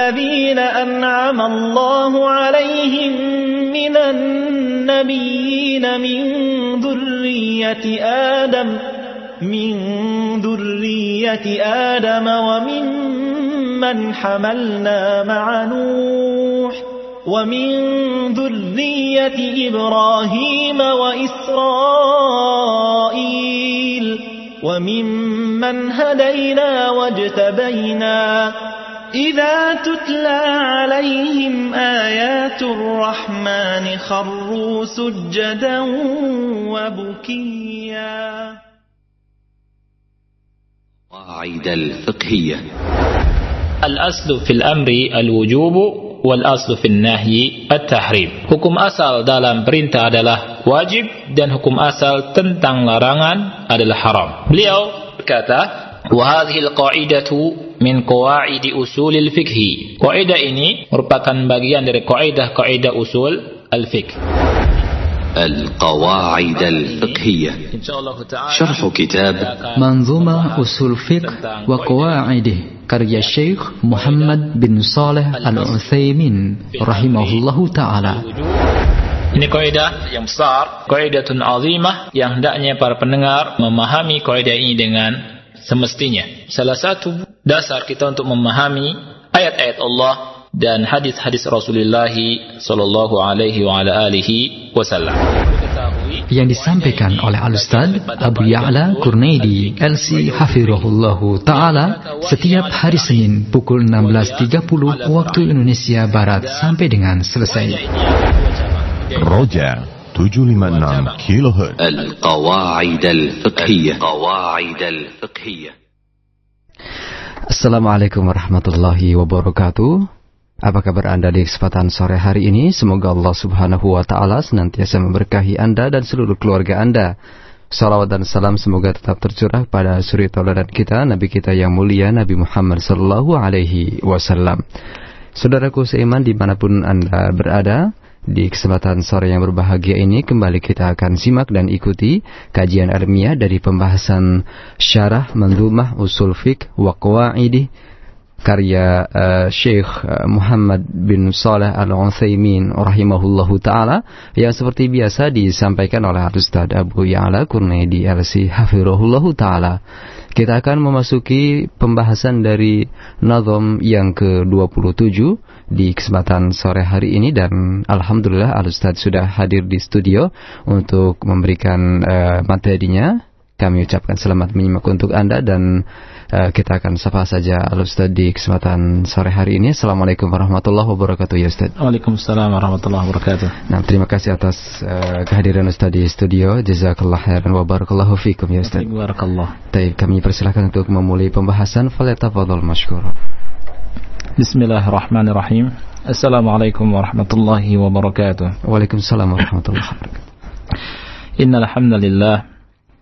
الذين أنعم الله عليهم من النبيين من ذرية آدم من ذرية آدم ومن من حملنا مع نوح ومن ذرية إبراهيم وإسرائيل وممن هدينا واجتبينا إذا تتلى عليهم آيات الرحمن خروا سجدا وبكيا. قواعد الفقهية. الأصل في الأمر الوجوب والأصل في النهي التحريم. Hukum asal dalam perintah adalah wajib dan hukum asal tentang larangan adalah haram. Beliau berkata, وهذه القاعدة من قواعد أصول الفقه قاعدة ini merupakan bagian dari kaidah-kaidah usul al-fiqh. القواعد الفقهية شرح كتاب منظومة أصول فقه وقواعده karya ya, Syekh Muhammad bin Saleh Al-Utsaimin rahimahullahu taala. Ini kaidah yang besar, kaidatun azimah yang hendaknya para pendengar memahami kaidah ini dengan semestinya. Salah satu dasar kita untuk memahami ayat-ayat Allah dan hadis-hadis Rasulullah sallallahu alaihi wa ala alihi wasallam. Yang disampaikan oleh Al-Ustaz Abu Ya'la Kurnaidi LC Hafirahullahu Ta'ala setiap hari Senin pukul 16.30 waktu Indonesia Barat sampai dengan selesai. Roja 756 kHz القواعد الفقهية القواعد الفقهية Assalamualaikum warahmatullahi wabarakatuh. Apa kabar Anda di kesempatan sore hari ini? Semoga Allah Subhanahu wa taala senantiasa memberkahi Anda dan seluruh keluarga Anda. Salawat dan salam semoga tetap tercurah pada suri tauladan kita, Nabi kita yang mulia Nabi Muhammad sallallahu alaihi wasallam. Saudaraku seiman di mana pun Anda berada, di kesempatan sore yang berbahagia ini kembali kita akan simak dan ikuti kajian ilmiah dari pembahasan syarah mendumah usul fiqh wa qawaidi karya uh, Syekh uh, Muhammad bin Saleh Al-Utsaimin rahimahullahu taala yang seperti biasa disampaikan oleh Ustaz Abu Ya'la Kurnaidi LC hafirahullahu taala. Kita akan memasuki pembahasan dari nazam yang ke-27 di kesempatan sore hari ini dan alhamdulillah Al Ustaz sudah hadir di studio untuk memberikan uh, materinya. Kami ucapkan selamat menyimak untuk Anda dan uh, kita akan sapa saja Al di kesempatan sore hari ini. Assalamualaikum warahmatullahi wabarakatuh ya Ustaz. Waalaikumsalam warahmatullahi wabarakatuh. Nah, terima kasih atas uh, kehadiran Ustaz di studio. Jazakallah khairan wa barakallahu fikum ya Ustaz. Barakallah. Baik, kami persilakan untuk memulai pembahasan. Falyatafadhal mashkura. Bismillahirrahmanirrahim. Assalamualaikum warahmatullahi wabarakatuh. Waalaikumsalam warahmatullahi wabarakatuh. Innal hamdalillah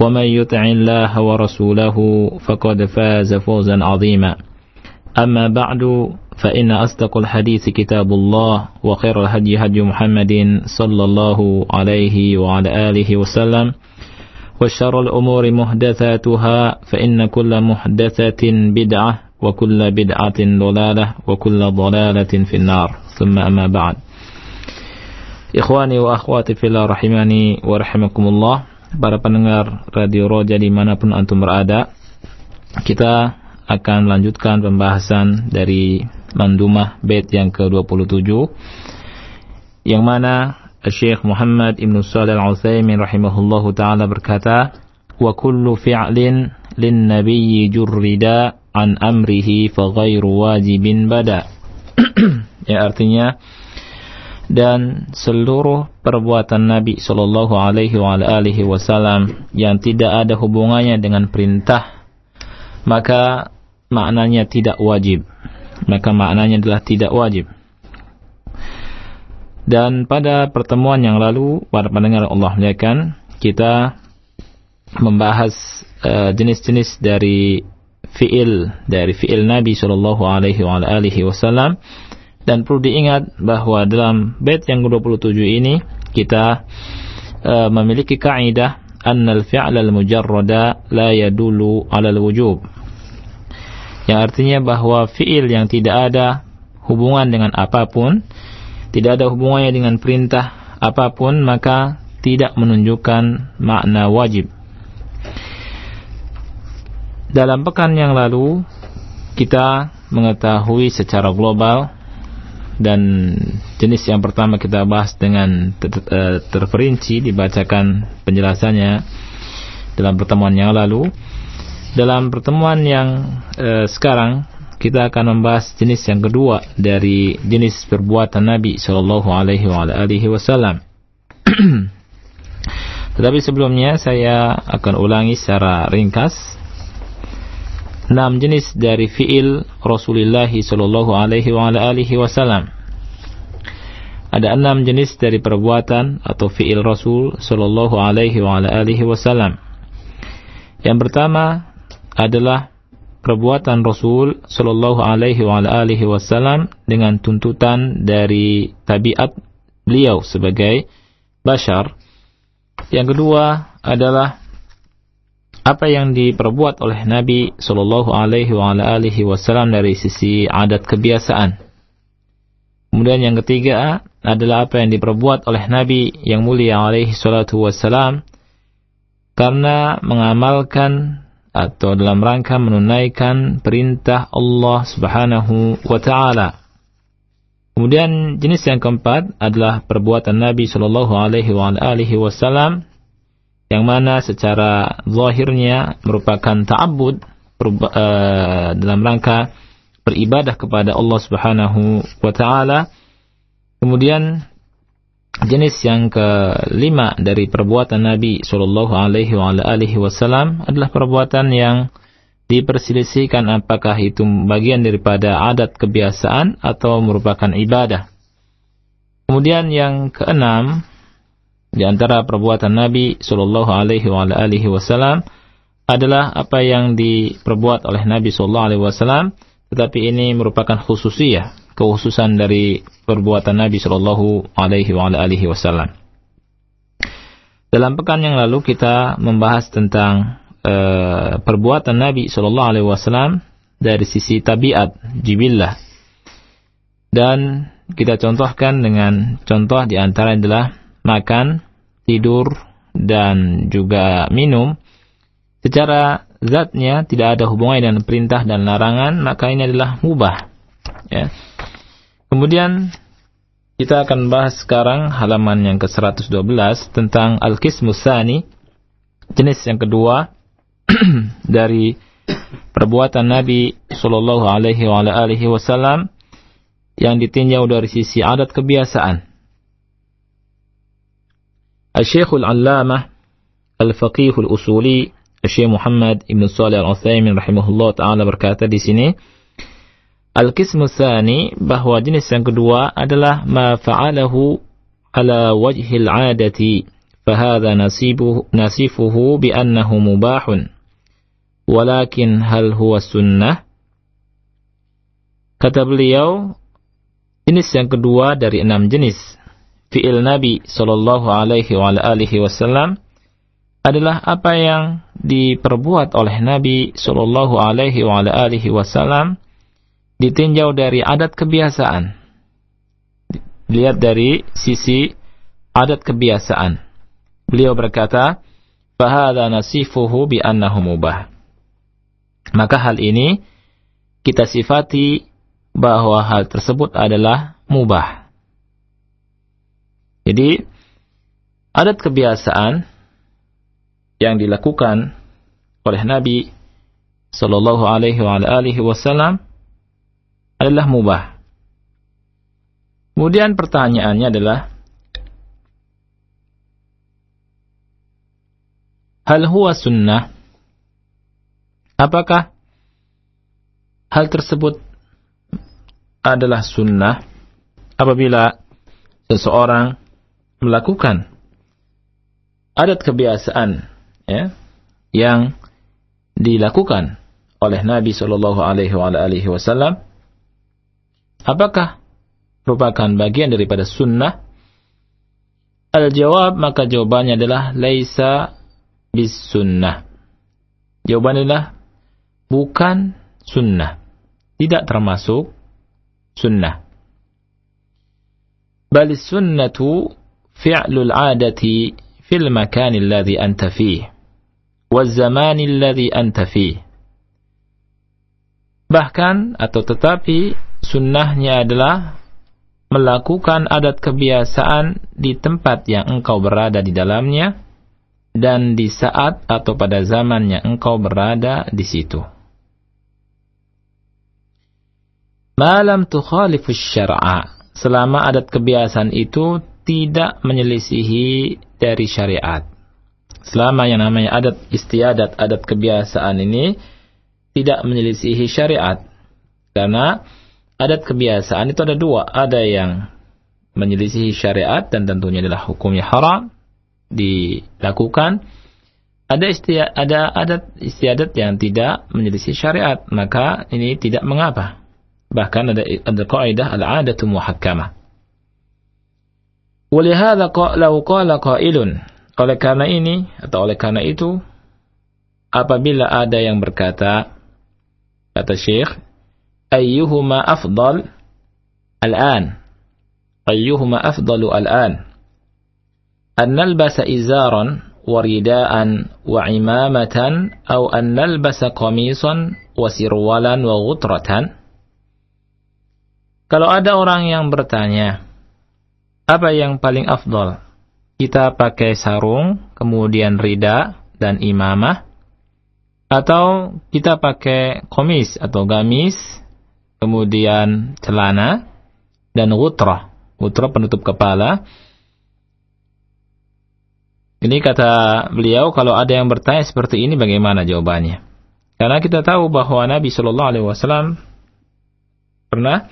ومن يطع الله ورسوله فقد فاز فوزا عظيما. أما بعد فإن أصدق الحديث كتاب الله وخير الهدي هدي محمد صلى الله عليه وعلى آله وسلم. وشر الأمور محدثاتها فإن كل محدثة بدعة وكل بدعة ضلالة وكل ضلالة في النار. ثم أما بعد. Ikhwani wa akhwati fillah rahimani wa rahimakumullah Para pendengar Radio Roja di mana pun antum berada Kita akan melanjutkan pembahasan dari mandumah bait yang ke-27 yang mana Syekh Muhammad Ibn Shalih Al-Utsaimin rahimahullahu taala berkata wa kullu fi'lin lin nabiyyi jurrida an amrihi fa ghairu wajibin bada. Ya artinya dan seluruh perbuatan Nabi Shallallahu Alaihi Wasallam yang tidak ada hubungannya dengan perintah, maka maknanya tidak wajib. Maka maknanya adalah tidak wajib. Dan pada pertemuan yang lalu, para pendengar Allah muliakan, kita membahas eh, jenis-jenis uh, dari fiil dari fiil Nabi Shallallahu Alaihi Wasallam dan perlu diingat bahwa dalam bait yang ke-27 ini kita uh, memiliki kaidah annal fi'l al-mujarrada la yadulu 'ala al-wujub. Yang artinya bahwa fi'il yang tidak ada hubungan dengan apa pun, tidak ada hubungannya dengan perintah apa pun, maka tidak menunjukkan makna wajib. Dalam pekan yang lalu kita mengetahui secara global dan jenis yang pertama kita bahas dengan ter terperinci dibacakan penjelasannya dalam pertemuan yang lalu. Dalam pertemuan yang uh, sekarang kita akan membahas jenis yang kedua dari jenis perbuatan Nabi Shallallahu Alaihi Wasallam. Tetapi sebelumnya saya akan ulangi secara ringkas enam jenis dari fiil Rasulullah Shallallahu Alaihi Wasallam. Ada enam jenis dari perbuatan atau fiil Rasul Shallallahu Alaihi Wasallam. Yang pertama adalah perbuatan Rasul Shallallahu Alaihi Wasallam dengan tuntutan dari tabiat beliau sebagai bashar. Yang kedua adalah apa yang diperbuat oleh Nabi Shallallahu Alaihi Wasallam dari sisi adat kebiasaan. Kemudian yang ketiga adalah apa yang diperbuat oleh Nabi yang mulia alaihi salatu karena mengamalkan atau dalam rangka menunaikan perintah Allah Subhanahu wa taala. Kemudian jenis yang keempat adalah perbuatan Nabi Shallallahu alaihi wasallam yang mana secara zahirnya merupakan ta'abbud uh, dalam rangka beribadah kepada Allah Subhanahu wa taala. Kemudian jenis yang kelima dari perbuatan Nabi Shallallahu alaihi wasallam adalah perbuatan yang diperselisihkan apakah itu bagian daripada adat kebiasaan atau merupakan ibadah. Kemudian yang keenam di antara perbuatan Nabi Shallallahu Alaihi Wasallam adalah apa yang diperbuat oleh Nabi Shallallahu Alaihi Wasallam, tetapi ini merupakan khususiyah, kekhususan dari perbuatan Nabi Shallallahu Alaihi Wasallam. Dalam pekan yang lalu kita membahas tentang uh, perbuatan Nabi Shallallahu Alaihi Wasallam dari sisi tabiat, jibillah, dan kita contohkan dengan contoh di antara adalah makan, tidur, dan juga minum secara zatnya tidak ada hubungannya dengan perintah dan larangan, maka ini adalah mubah. Ya. Kemudian kita akan bahas sekarang halaman yang ke-112 tentang al-qismus jenis yang kedua dari perbuatan Nabi Shallallahu alaihi wasallam yang ditinjau dari sisi adat kebiasaan. Al-Syekhul Allamah Al-Faqihul Usuli Syekh Muhammad Ibn Salih Al-Uthaymin rahimahullah ta'ala berkata di sini Al-Qismu Thani bahwa jenis yang kedua adalah ma fa'alahu ala wajhil adati fahadha nasibuhu, nasifuhu bi annahu mubahun walakin hal huwa sunnah. Kata beliau jenis yang kedua dari enam jenis fi'il Nabi Shallallahu Alaihi Wasallam adalah apa yang diperbuat oleh Nabi Shallallahu Alaihi Wasallam ditinjau dari adat kebiasaan. Lihat dari sisi adat kebiasaan. Beliau berkata, "Fahada nasifuhu bi annahu mubah." Maka hal ini kita sifati bahwa hal tersebut adalah mubah. Jadi, adat kebiasaan yang dilakukan oleh Nabi Shallallahu Alaihi Wasallam adalah mubah. Kemudian pertanyaannya adalah, hal huwa sunnah? Apakah hal tersebut adalah sunnah apabila seseorang melakukan adat kebiasaan ya, yang dilakukan oleh Nabi Shallallahu Alaihi Wasallam, apakah merupakan bagian daripada sunnah? Al-jawab maka jawabannya adalah laisa bis sunnah. Jawabannya adalah bukan sunnah. Tidak termasuk sunnah. Bal sunnatu fi'lul adati fil makan alladhi anta fih wal zaman alladhi anta. Bahkan atau tetapi sunnahnya adalah melakukan adat kebiasaan di tempat yang engkau berada di dalamnya dan di saat atau pada zaman yang engkau berada di situ. Malam tukhalifus syar'a. Selama adat kebiasaan itu tidak menyelisihi dari syariat. Selama yang namanya adat istiadat, adat kebiasaan ini tidak menyelisihi syariat. Karena adat kebiasaan itu ada dua. Ada yang menyelisihi syariat dan tentunya adalah hukumnya haram dilakukan. Ada istiadat, ada adat istiadat yang tidak menyelisih syariat, maka ini tidak mengapa. Bahkan ada ada kaidah al-'adatu muhakkamah. Walihada lau qala qailun. Oleh karena ini atau oleh karena itu apabila ada yang berkata kata Syekh ayyuhuma afdal al-an? Ayyuhuma afdalu al-an? An nalbasa izaran wa ridaan wa imamatan aw an nalbasa qamisan wa sirwalan wa ghutratan? Kalau ada orang yang bertanya, apa yang paling afdol? Kita pakai sarung, kemudian rida dan imamah, atau kita pakai komis atau gamis, kemudian celana, dan gutrah. Gutrah penutup kepala. Ini kata beliau, kalau ada yang bertanya seperti ini, bagaimana jawabannya? Karena kita tahu bahwa Nabi Shallallahu Alaihi Wasallam pernah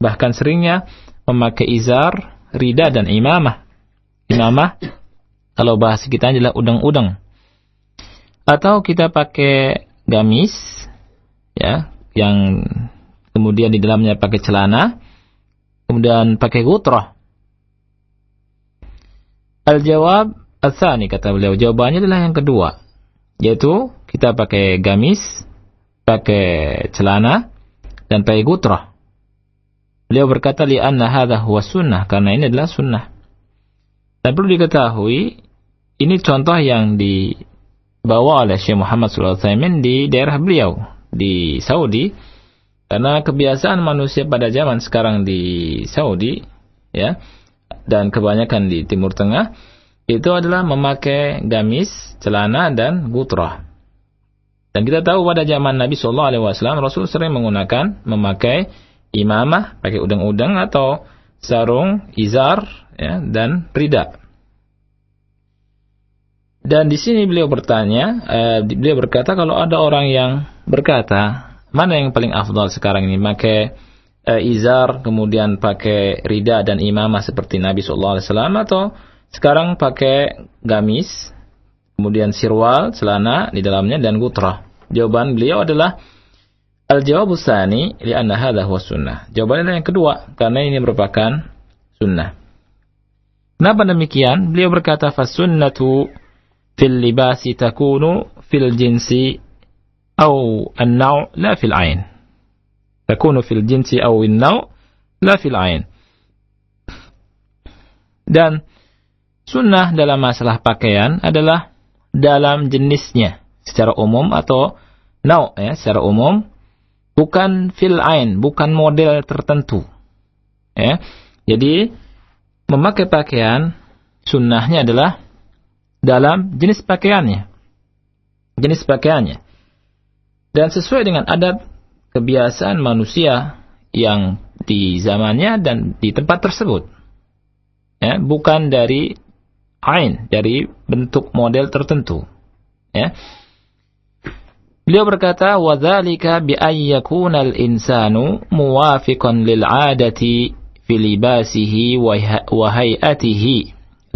Bahkan seringnya memakai izar, rida dan imamah. Imamah kalau bahasa kita adalah udang-udang. Atau kita pakai gamis ya, yang kemudian di dalamnya pakai celana, kemudian pakai gutrah. Al-jawab Al-thani kata beliau, jawabannya adalah yang kedua, yaitu kita pakai gamis, pakai celana, dan pakai gutrah. Beliau berkata li anna hadha huwa sunnah karena ini adalah sunnah. Dan perlu diketahui ini contoh yang dibawa oleh Syekh Muhammad SAW di daerah beliau di Saudi karena kebiasaan manusia pada zaman sekarang di Saudi ya dan kebanyakan di Timur Tengah itu adalah memakai gamis, celana dan gutrah. Dan kita tahu pada zaman Nabi Shallallahu Alaihi Wasallam Rasul sering menggunakan memakai imamah, pakai udang-udang atau sarung, izar, ya, dan rida. Dan di sini beliau bertanya, eh, beliau berkata kalau ada orang yang berkata, mana yang paling afdal sekarang ini, pakai eh, izar, kemudian pakai rida dan imamah seperti Nabi SAW, atau sekarang pakai gamis, kemudian sirwal, celana di dalamnya, dan gutrah. Jawaban beliau adalah, Al-jawab tsani li'anna hadha huwa sunnah. Jawabannya yang kedua, karena ini merupakan sunnah. Kenapa demikian? Beliau berkata fasunnatu fil libasi takunu fil jinsi au an-naw' la fil ain. Takunu fil jinsi au an-naw' la fil ain. Dan sunnah dalam masalah pakaian adalah dalam jenisnya secara umum atau naw' ya secara umum bukan fil ain, bukan model tertentu. Ya. Jadi memakai pakaian sunnahnya adalah dalam jenis pakaiannya. Jenis pakaiannya. Dan sesuai dengan adat kebiasaan manusia yang di zamannya dan di tempat tersebut. Ya, bukan dari ain, dari bentuk model tertentu. Ya. Beliau berkata, وَذَلِكَ بِأَنْ يَكُونَ الْإِنسَانُ مُوَافِقًا لِلْعَادَةِ فِي لِبَاسِهِ وَهَيْئَتِهِ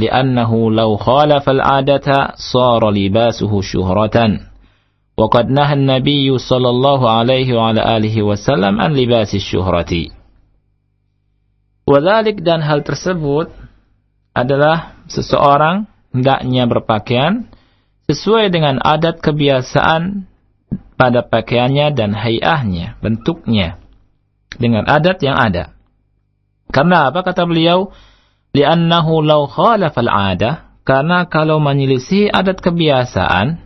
لِأَنَّهُ لَوْ خَالَفَ الْعَادَةَ صَارَ لِبَاسُهُ شُهْرَةً وقد نهى النبي صلى الله عليه وعلى آله وسلم عن لباس الشهرة وذلك dan hal tersebut adalah seseorang hendaknya berpakaian sesuai dengan adat kebiasaan pada pakaiannya dan hayahnya, bentuknya dengan adat yang ada. Karena apa kata beliau? Li'annahu law khalafal adah karena kalau menyelisih adat kebiasaan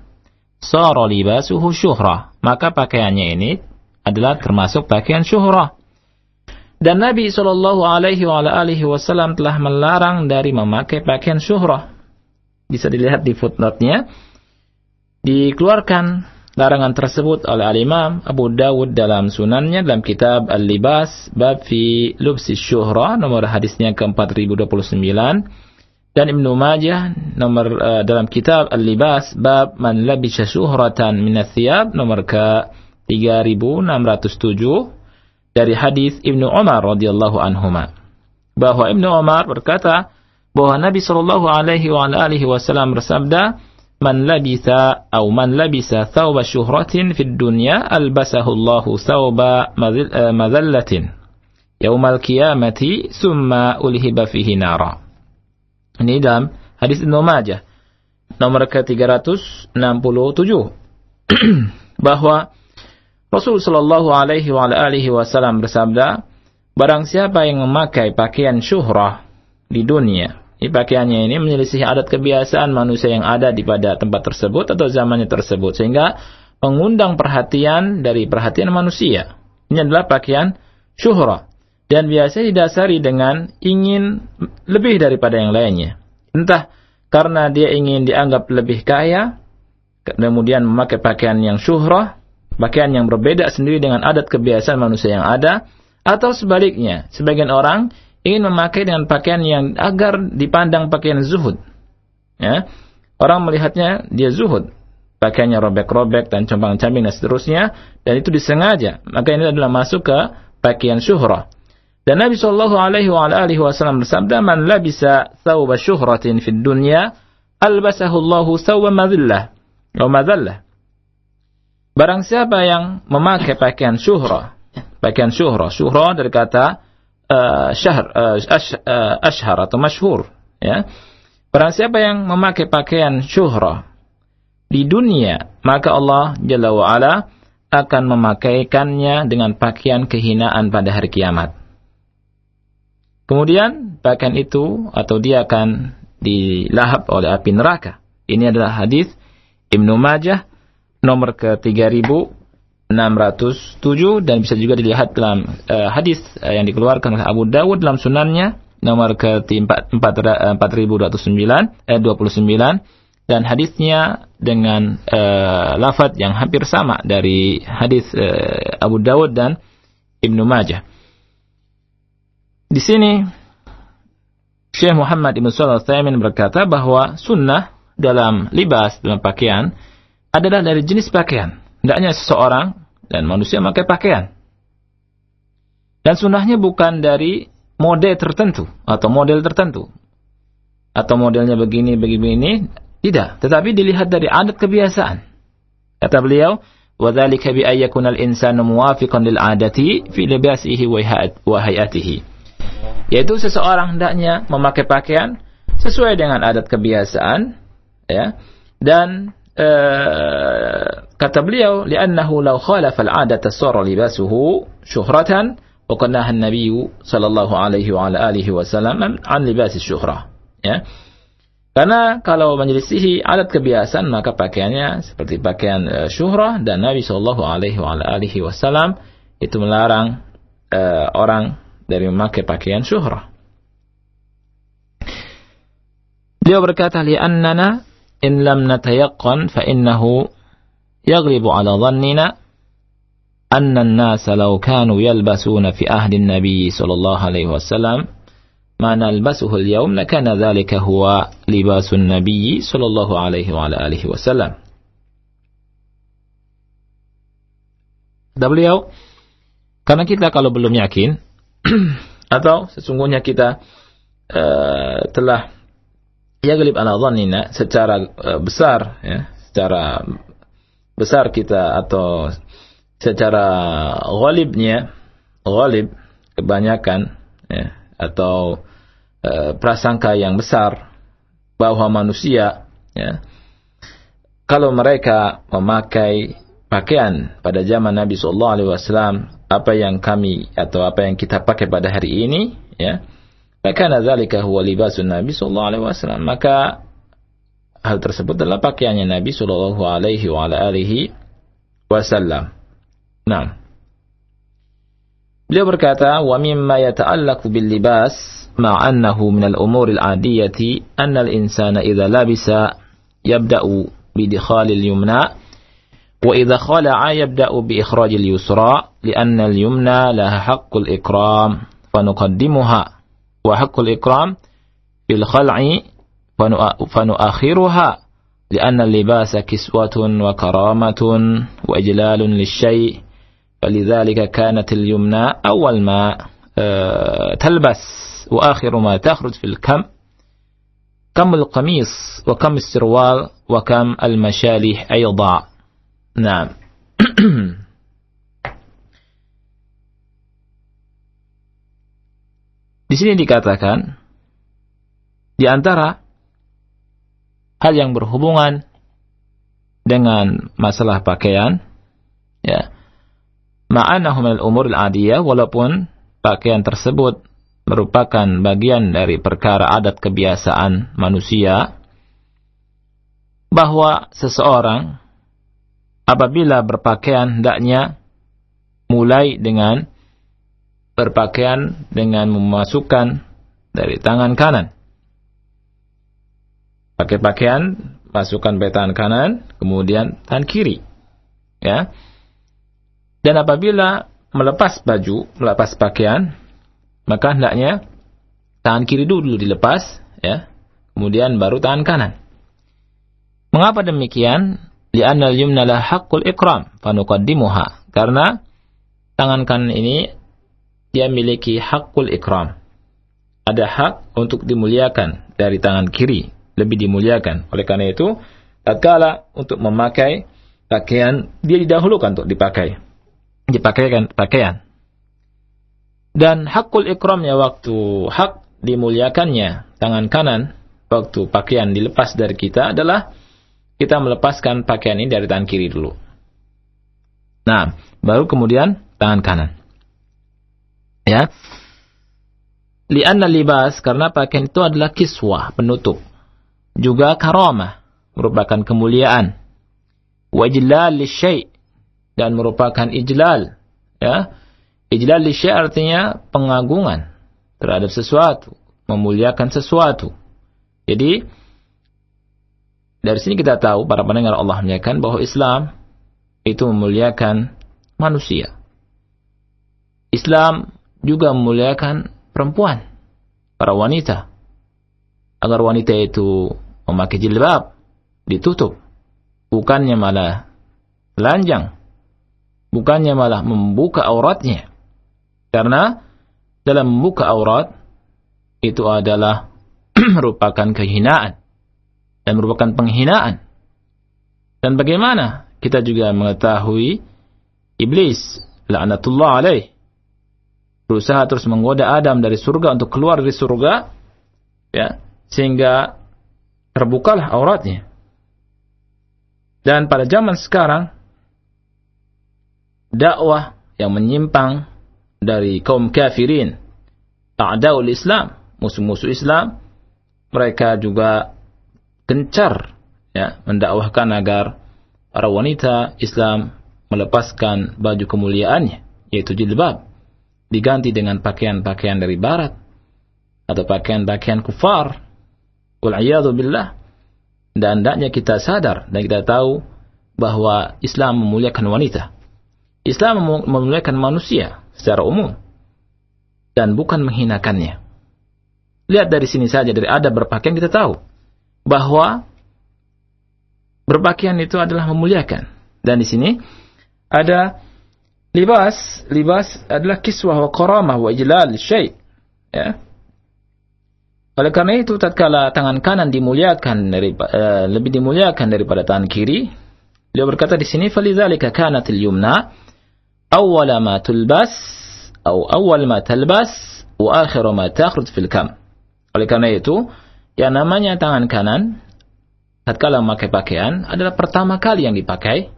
sara libasuhu syuhrah maka pakaiannya ini adalah termasuk pakaian syuhrah dan Nabi Shallallahu Alaihi Wasallam telah melarang dari memakai pakaian syuhrah bisa dilihat di footnote-nya dikeluarkan larangan tersebut oleh al-Imam Abu Dawud dalam sunannya dalam kitab Al-Libas bab fi lubsi syuhra nomor hadisnya ke-4029 dan Ibnu Majah nomor uh, dalam kitab Al-Libas bab man labisa syuhratan min thiyab nomor ke 3607 dari hadis Ibnu Umar radhiyallahu anhuma. Bahwa Ibnu Umar berkata bahwa Nabi sallallahu alaihi wasallam bersabda man labisa atau man labisa thawba syuhratin fid dunya albasahu Allahu thawba madhallatin yaumal qiyamati summa ulhiba fihi nara. Ini dalam hadis Ibnu Majah nomor ke-367 bahwa Rasul sallallahu alaihi wa alihi wasallam bersabda, barang siapa yang memakai pakaian syuhrah di dunia ini pakaiannya ini menyelisih adat kebiasaan manusia yang ada di pada tempat tersebut atau zamannya tersebut sehingga mengundang perhatian dari perhatian manusia. Ini adalah pakaian syuhra dan biasanya didasari dengan ingin lebih daripada yang lainnya. Entah karena dia ingin dianggap lebih kaya, kemudian memakai pakaian yang syuhrah, pakaian yang berbeda sendiri dengan adat kebiasaan manusia yang ada, atau sebaliknya, sebagian orang ingin memakai dengan pakaian yang agar dipandang pakaian zuhud. Ya. Orang melihatnya dia zuhud. Pakaiannya robek-robek dan compang-camping dan seterusnya. Dan itu disengaja. Maka ini adalah masuk ke pakaian syuhrah. Dan Nabi Shallallahu Alaihi Wasallam bersabda, "Man labisa thawba syuhratin fid dunya, albasahu Allahu thawba madillah, atau madallah." Barang siapa yang memakai pakaian syuhrah, pakaian syuhrah, syuhrah dari kata uh, syahr uh, atau masyhur ya Barang siapa yang memakai pakaian syuhrah di dunia, maka Allah Jalla wa ala akan memakaikannya dengan pakaian kehinaan pada hari kiamat. Kemudian pakaian itu atau dia akan dilahap oleh api neraka. Ini adalah hadis Ibnu Majah nomor ke 3000 607 dan bisa juga dilihat dalam uh, hadis uh, yang dikeluarkan oleh Abu Dawud dalam sunannya nomor ke 4209 eh 29 dan hadisnya dengan uh, lafaz yang hampir sama dari hadis uh, Abu Dawud dan Ibnu Majah. Di sini Syekh Muhammad Ibn Shalih Al berkata bahwa sunnah dalam libas dalam pakaian adalah dari jenis pakaian Tidaknya seseorang dan manusia memakai pakaian. Dan sunnahnya bukan dari mode tertentu atau model tertentu. Atau modelnya begini, begini, tidak. Tetapi dilihat dari adat kebiasaan. Kata beliau, وَذَلِكَ بِأَيَّكُنَ الْإِنسَانُ مُوَافِقًا لِلْعَادَةِ فِي لِبَاسِهِ وَهَيَاتِهِ Yaitu seseorang hendaknya memakai pakaian sesuai dengan adat kebiasaan, ya, dan Eh, kata beliau li'annahu law khalafa al-'adata sara libasuhu syuhratan wa qad an-nabiy sallallahu alaihi wa ala alihi wasallam an libas syuhrah ya karena kalau menyelisihi adat kebiasaan maka pakaiannya seperti pakaian uh, syuhrah dan Nabi sallallahu alaihi wa alihi wasallam itu melarang uh, orang dari memakai pakaian syuhrah. Beliau berkata, "Li'annana in lam natayaqqan fa innahu yaghlibu ala dhannina anna an-nasa law kanu yalbasuna fi ahdi an-nabi sallallahu alaihi wasallam ma nalbasuhu al-yawm lakana dhalika huwa libasun nabi sallallahu alaihi wa ala alihi wasallam." Kata beliau, karena kita kalau belum yakin atau sesungguhnya kita uh, telah yaglib ala dhannina secara uh, besar ya, secara besar kita atau secara ghalibnya ghalib kebanyakan ya, atau uh, prasangka yang besar bahwa manusia ya, kalau mereka memakai pakaian pada zaman Nabi Shallallahu Alaihi Wasallam apa yang kami atau apa yang kita pakai pada hari ini ya maka dzalika huwa libasun Nabi sallallahu alaihi wasallam. Maka hal tersebut adalah pakaiannya Nabi sallallahu alaihi wa alihi wasallam. Nah. Beliau berkata, "Wa mimma yata'allaqu bil libas ma annahu min al-umur al-'adiyati anna al-insana idza labisa yabda'u bi dikhal al-yumna wa idza khala'a yabda'u bi ikhraj al-yusra li'anna al-yumna laha haqqul ikram fa nuqaddimuha وحق الإكرام في الخلع فنؤخرها لأن اللباس كسوة وكرامة وإجلال للشيء فلذلك كانت اليمنى أول ما تلبس وآخر ما تخرج في الكم كم القميص وكم السروال وكم المشالح أيضا. نعم. Di sini dikatakan di antara hal yang berhubungan dengan masalah pakaian ya ma'anahu minal umur al-adiyah walaupun pakaian tersebut merupakan bagian dari perkara adat kebiasaan manusia bahwa seseorang apabila berpakaian hendaknya mulai dengan berpakaian dengan memasukkan dari tangan kanan. Pakai pakaian, masukkan dari tangan kanan, kemudian tangan kiri. Ya. Dan apabila melepas baju, melepas pakaian, maka hendaknya tangan kiri dulu dilepas, ya. Kemudian baru tangan kanan. Mengapa demikian? Li'anna al-yumna la haqqul ikram, fanuqaddimuha. Karena tangan kanan ini dia memiliki hakul ikram. Ada hak untuk dimuliakan dari tangan kiri, lebih dimuliakan. Oleh karena itu, tatkala untuk memakai pakaian, dia didahulukan untuk dipakai. Dipakaikan pakaian. Dan hakul ikramnya waktu hak dimuliakannya tangan kanan waktu pakaian dilepas dari kita adalah kita melepaskan pakaian ini dari tangan kiri dulu. Nah, baru kemudian tangan kanan. Ya. Lianna libas karena pakaian itu adalah kiswah, penutup. Juga karamah, merupakan kemuliaan. Wajlal lisyai dan merupakan ijlal, ya. Ijlal lisyai artinya pengagungan terhadap sesuatu, memuliakan sesuatu. Jadi dari sini kita tahu para pendengar Allah menyatakan bahwa Islam itu memuliakan manusia. Islam juga memuliakan perempuan, para wanita. Agar wanita itu memakai jilbab, ditutup. Bukannya malah telanjang. Bukannya malah membuka auratnya. Karena dalam membuka aurat, itu adalah merupakan kehinaan. Dan merupakan penghinaan. Dan bagaimana kita juga mengetahui iblis, la'natullah alaih, berusaha terus menggoda Adam dari surga untuk keluar dari surga ya sehingga terbukalah auratnya. Dan pada zaman sekarang dakwah yang menyimpang dari kaum kafirin ta'daul Islam musuh-musuh Islam mereka juga gencar ya mendakwahkan agar para wanita Islam melepaskan baju kemuliaannya yaitu jilbab, diganti dengan pakaian-pakaian dari barat atau pakaian-pakaian kufar. Wal'iyadu billah. Dan hendaknya kita sadar dan kita tahu bahwa Islam memuliakan wanita. Islam memuliakan manusia secara umum dan bukan menghinakannya. Lihat dari sini saja dari adab berpakaian kita tahu bahwa berpakaian itu adalah memuliakan. Dan di sini ada libas, libas adalah kiswah wa karamah wa ijlal syai. Ya. Oleh karena itu tatkala tangan kanan dimuliakan dari uh, lebih dimuliakan daripada tangan kiri, beliau berkata di sini falidzalika kanatil yumna awwala ma tulbas atau awwal ma talbas wa akhiru ma takhruj fil kam. Oleh karena itu, yang namanya tangan kanan tatkala memakai pakaian adalah pertama kali yang dipakai.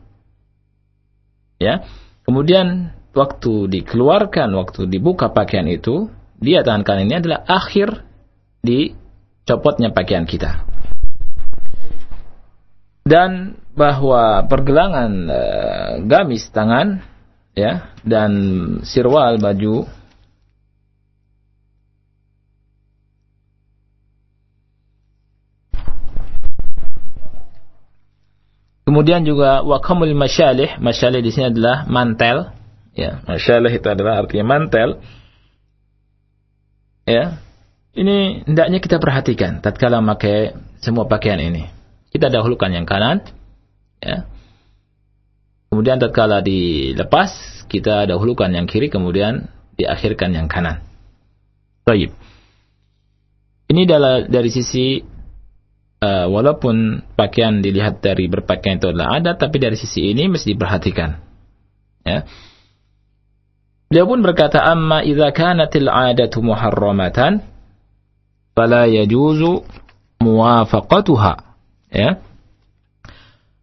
Ya. Kemudian waktu dikeluarkan, waktu dibuka pakaian itu, dia tangan kanan ini adalah akhir dicopotnya pakaian kita. Dan bahwa pergelangan e, gamis tangan ya dan sirwal baju Kemudian juga wakamul masyalih, masyalih di sini adalah mantel. Ya, masyalih itu adalah artinya mantel. Ya, ini hendaknya kita perhatikan tatkala memakai semua pakaian ini. Kita dahulukan yang kanan, ya. Kemudian tatkala dilepas, kita dahulukan yang kiri, kemudian diakhirkan yang kanan. Baik. Ini adalah dari sisi uh, walaupun pakaian dilihat dari berpakaian itu adalah adat, tapi dari sisi ini mesti diperhatikan. Ya. Beliau pun berkata, "Amma idza kanatil 'adatu muharramatan" fala yajuzu muwafaqatuha ya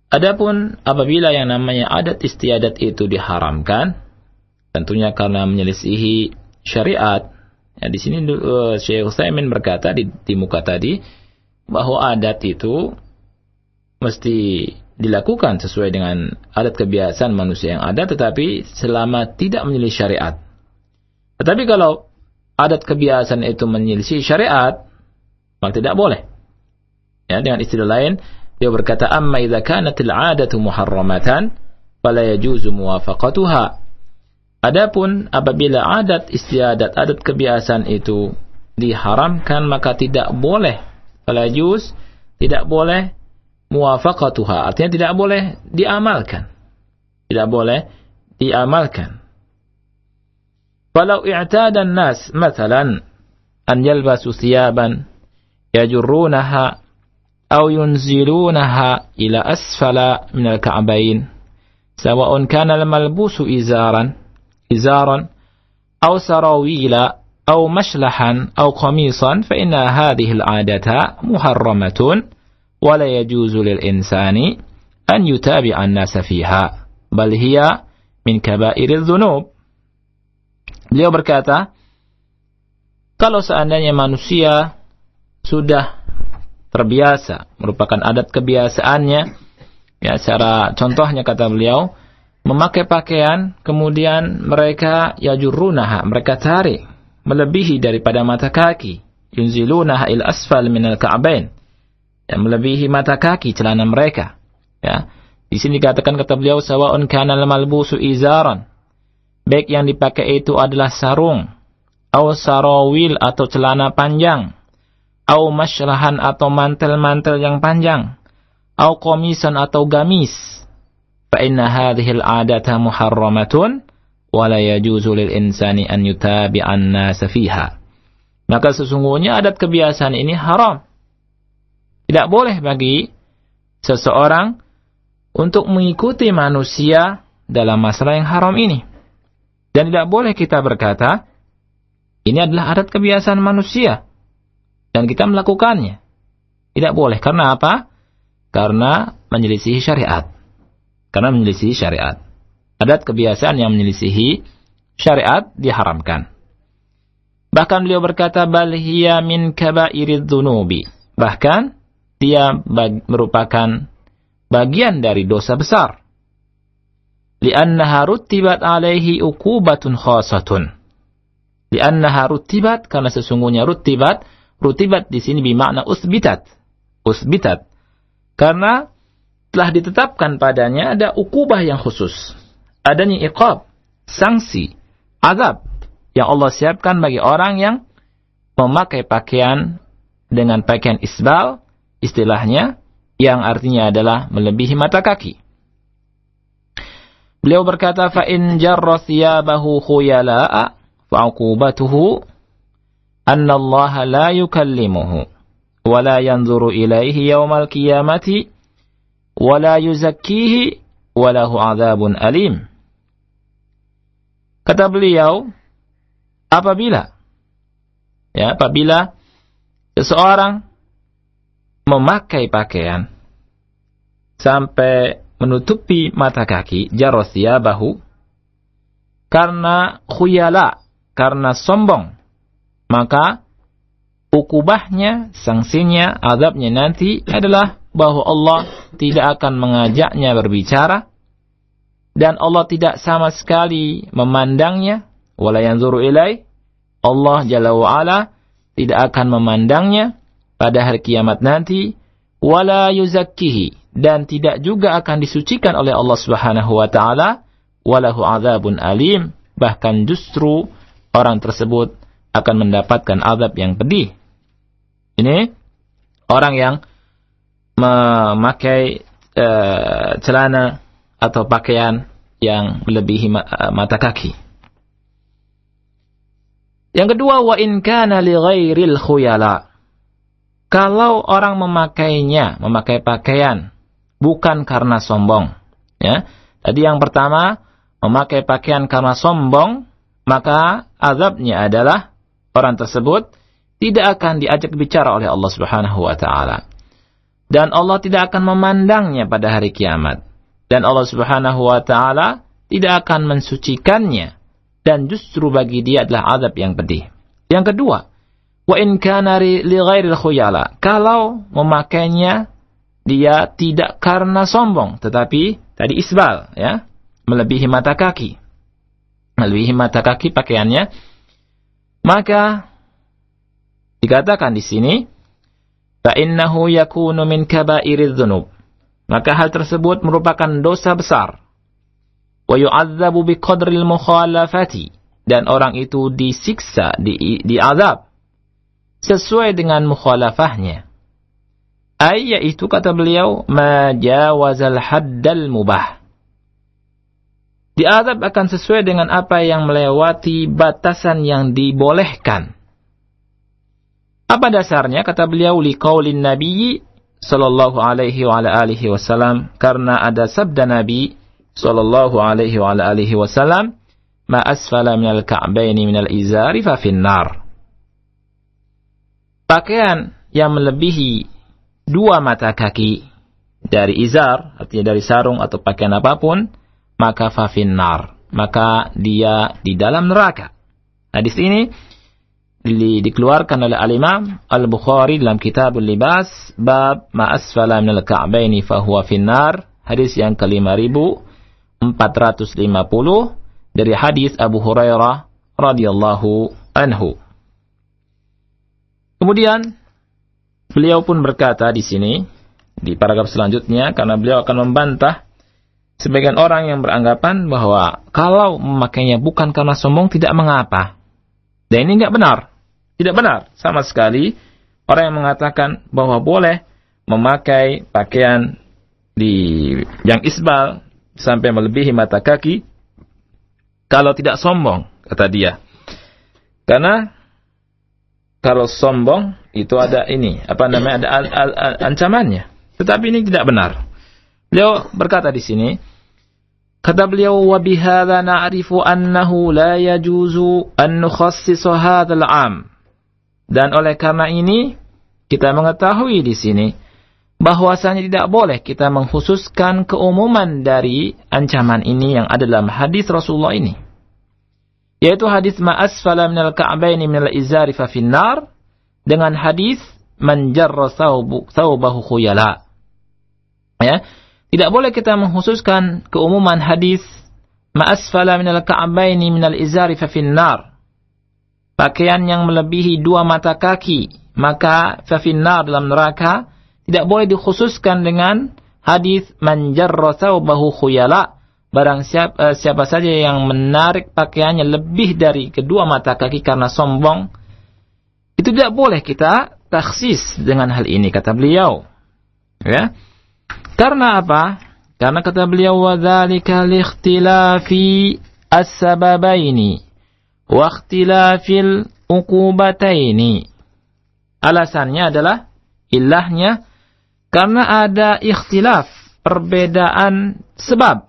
Adapun apabila yang namanya adat istiadat itu diharamkan tentunya karena menyelisihi syariat ya di sini uh, Syekh Utsaimin berkata di, di muka tadi bahwa adat itu mesti dilakukan sesuai dengan adat kebiasaan manusia yang ada tetapi selama tidak menyelisih syariat. Tetapi kalau adat kebiasaan itu menyelisih syariat, maka tidak boleh. Ya, dengan istilah lain, dia berkata, "Amma idza kanatil 'adatu muharramatan, fala yajuzu muwafaqatuha." Adapun apabila adat istiadat, adat kebiasaan itu diharamkan, maka tidak boleh. Fala tidak boleh muwafaqatuha, artinya tidak boleh diamalkan. Tidak boleh diamalkan. Kalau i'tada nas mathalan an yalbasu siaban, yajurunha, atau yunzilunha ila asfala min al-ka'bayn sawa'un kana al-malbusu izaran izaran atau sarawila أو مشلحا أو قميصا فإن هذه العادة محرمة ولا يجوز للإنسان أن يتابع الناس فيها بل هي من كبائر الذنوب. Beliau berkata, kalau seandainya manusia sudah terbiasa, merupakan adat kebiasaannya, ya secara contohnya kata beliau, memakai pakaian, kemudian mereka yajurunaha, mereka tarik melebihi daripada mata kaki. Yunzilunaha il asfal min al ka'bain. Ya, melebihi mata kaki celana mereka. Ya. Di sini dikatakan kata beliau sawa'un kana malbusu izaran. Baik yang dipakai itu adalah sarung, atau sarawil atau celana panjang, au masyrahan atau mantel-mantel yang panjang, au komisan atau gamis. Fa inna hadhihi al-'adata muharramatun wa la yajuzu insani an yutabi'an fiha. Maka sesungguhnya adat kebiasaan ini haram. Tidak boleh bagi seseorang untuk mengikuti manusia dalam masalah yang haram ini. Dan tidak boleh kita berkata, ini adalah adat kebiasaan manusia dan kita melakukannya. Tidak boleh. Karena apa? Karena menyelisihi syariat. Karena menyelisihi syariat. Adat kebiasaan yang menyelisihi syariat diharamkan. Bahkan beliau berkata, Bal hiya min kabairid dunubi. Bahkan, dia bag merupakan bagian dari dosa besar. li'annaha rutibat alaihi ukubatun khasatun. Li'annaha rutibat karena sesungguhnya rutibat, rutibat di sini bermakna usbitat. Usbitat. Karena telah ditetapkan padanya ada ukubah yang khusus adanya iqab, sanksi, azab yang Allah siapkan bagi orang yang memakai pakaian dengan pakaian isbal, istilahnya, yang artinya adalah melebihi mata kaki. Beliau berkata, فَإِنْ جَرَّ ثِيَابَهُ خُيَلَاءَ فَعُقُوبَتُهُ أَنَّ اللَّهَ لَا يُكَلِّمُهُ وَلَا يَنْظُرُ إِلَيْهِ يَوْمَ الْقِيَامَةِ وَلَا يُزَكِّيهِ وَلَهُ عَذَابٌ أَلِيمٌ Kata beliau, apabila ya apabila seseorang memakai pakaian sampai menutupi mata kaki jarosya bahu karena khuyala karena sombong maka ukubahnya sanksinya azabnya nanti adalah bahwa Allah tidak akan mengajaknya berbicara dan Allah tidak sama sekali memandangnya. Wala yanzuru ilai. Allah jalla wa ala tidak akan memandangnya pada hari kiamat nanti. Wala yuzakkihi. Dan tidak juga akan disucikan oleh Allah Subhanahu wa taala. Walahu adzabun alim. Bahkan justru orang tersebut akan mendapatkan azab yang pedih. Ini orang yang memakai uh, celana atau pakaian yang melebihi uh, mata kaki yang kedua wa in kana li ghairil khuyala kalau orang memakainya memakai pakaian bukan karena sombong. Ya. Tadi yang pertama, memakai pakaian karena sombong, maka azabnya adalah orang tersebut tidak akan diajak bicara oleh Allah Subhanahu wa taala. Dan Allah tidak akan memandangnya pada hari kiamat. Dan Allah Subhanahu wa taala tidak akan mensucikannya dan justru bagi dia adalah azab yang pedih. Yang kedua, wa in kana li ghairil khuyala. Kalau memakainya dia tidak karena sombong, tetapi tadi isbal, ya, melebihi mata kaki. Melebihi mata kaki pakaiannya. Maka dikatakan di sini, innahu yakunu min kaba'iriz dzunub. Maka hal tersebut merupakan dosa besar. Wa yu'adzabu biqadril mukhalafati. Dan orang itu disiksa, di, diazab. Sesuai dengan mukhalafahnya ay yaitu kata beliau majawazal haddal mubah. Diadab akan sesuai dengan apa yang melewati batasan yang dibolehkan. Apa dasarnya? Kata beliau liqaulin nabiyyi sallallahu alaihi wa ala alihi wasallam karena ada sabda Nabi sallallahu alaihi wa ala alihi wasallam ma asfala minal ka'baini minal izari fa finnar. Pakaian yang melebihi dua mata kaki dari izar, artinya dari sarung atau pakaian apa pun, maka fafinnar, maka dia di dalam neraka. Hadis ini dikeluarkan oleh al-Imam Al-Bukhari dalam Kitabul Libas bab ma asfala minal ka'baini fahuwa finnar hadis yang ke-5450 dari hadis Abu Hurairah radhiyallahu anhu. Kemudian Beliau pun berkata di sini, di paragraf selanjutnya, karena beliau akan membantah sebagian orang yang beranggapan bahwa kalau memakainya bukan karena sombong tidak mengapa. Dan ini nggak benar. Tidak benar sama sekali orang yang mengatakan bahwa boleh memakai pakaian di yang isbal sampai melebihi mata kaki kalau tidak sombong kata dia. Karena kalau sombong itu ada ini, apa namanya ada al, al, al, ancamannya. Tetapi ini tidak benar. Beliau berkata di sini, kata beliau wa bihadza na'rifu annahu la yajuzu an nukhassisa 'am. Dan oleh karena ini kita mengetahui di sini bahwasanya tidak boleh kita mengkhususkan keumuman dari ancaman ini yang ada dalam hadis Rasulullah ini. Yaitu hadis ma'asfala minal ka'baini minal izari fa finnar dengan hadis manjarra thawbahu khuyala. Ya. Tidak boleh kita menghususkan keumuman hadis ma asfala minal ka'baini minal izari fa finnar. Pakaian yang melebihi dua mata kaki, maka fa finnar dalam neraka tidak boleh dikhususkan dengan hadis man jarra thawbahu khuyala. Barang uh, siapa saja yang menarik pakaiannya lebih dari kedua mata kaki karena sombong, itu tidak boleh kita taksis dengan hal ini kata beliau. Ya. Karena apa? Karena kata beliau wadzalika liikhtilafi as-sababaini wa ikhtilafil uqubataini. Alasannya adalah ilahnya karena ada ikhtilaf, perbedaan sebab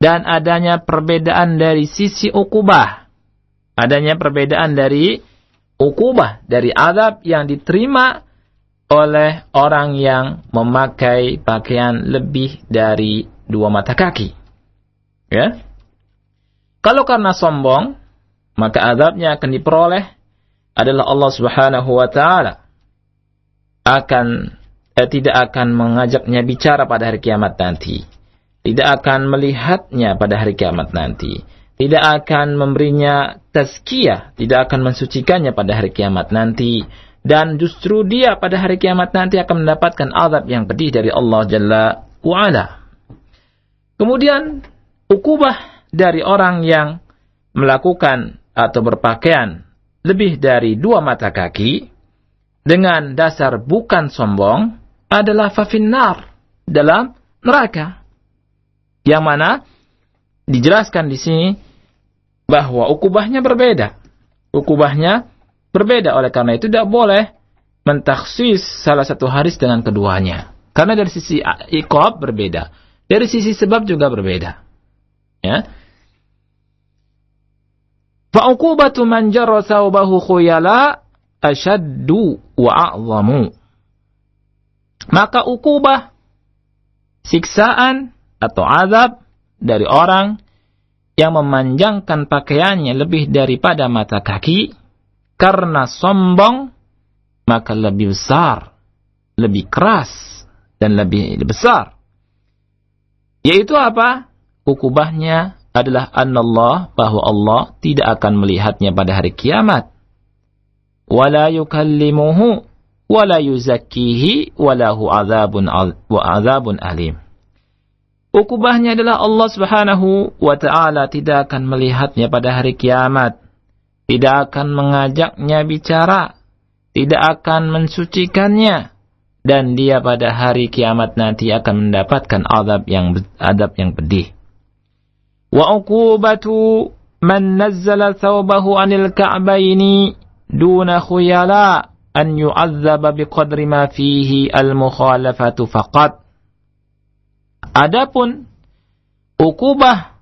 dan adanya perbedaan dari sisi ukubah. Adanya perbedaan dari ukubah, dari azab yang diterima oleh orang yang memakai pakaian lebih dari dua mata kaki. Ya. Kalau karena sombong, maka azabnya akan diperoleh adalah Allah Subhanahu wa taala akan eh, tidak akan mengajaknya bicara pada hari kiamat nanti. Tidak akan melihatnya pada hari kiamat nanti. Tidak akan memberinya tazkiyah, tidak akan mensucikannya pada hari kiamat nanti dan justru dia pada hari kiamat nanti akan mendapatkan azab yang pedih dari Allah Jalla wa'ala. Kemudian, ukubah dari orang yang melakukan atau berpakaian lebih dari dua mata kaki dengan dasar bukan sombong adalah fafinnar dalam neraka. Yang mana dijelaskan di sini bahwa ukubahnya berbeda. Ukubahnya berbeda. Oleh karena itu tidak boleh mentaksis salah satu hadis dengan keduanya. Karena dari sisi iqab berbeda. Dari sisi sebab juga berbeda. Ya. Fa'uqubatu man jarra thawbahu khuyala ashaddu wa a'zamu. Maka ukubah siksaan atau azab dari orang yang memanjangkan pakaiannya lebih daripada mata kaki karena sombong maka lebih besar, lebih keras dan lebih besar. Yaitu apa? Ukubahnya adalah Allah bahwa Allah tidak akan melihatnya pada hari kiamat. Wala yukallimuhu wala yuzakkihi walahu azabun wa azabun alim. Ukubahnya adalah Allah Subhanahu wa taala tidak akan melihatnya pada hari kiamat tidak akan mengajaknya bicara, tidak akan mensucikannya, dan dia pada hari kiamat nanti akan mendapatkan adab yang adab yang pedih. Wa uqubatu man nazzala thawbahu anil ka'baini duna khuyala an yu'azzaba biqadri ma fihi al-mukhalafatu faqat. Adapun ukubah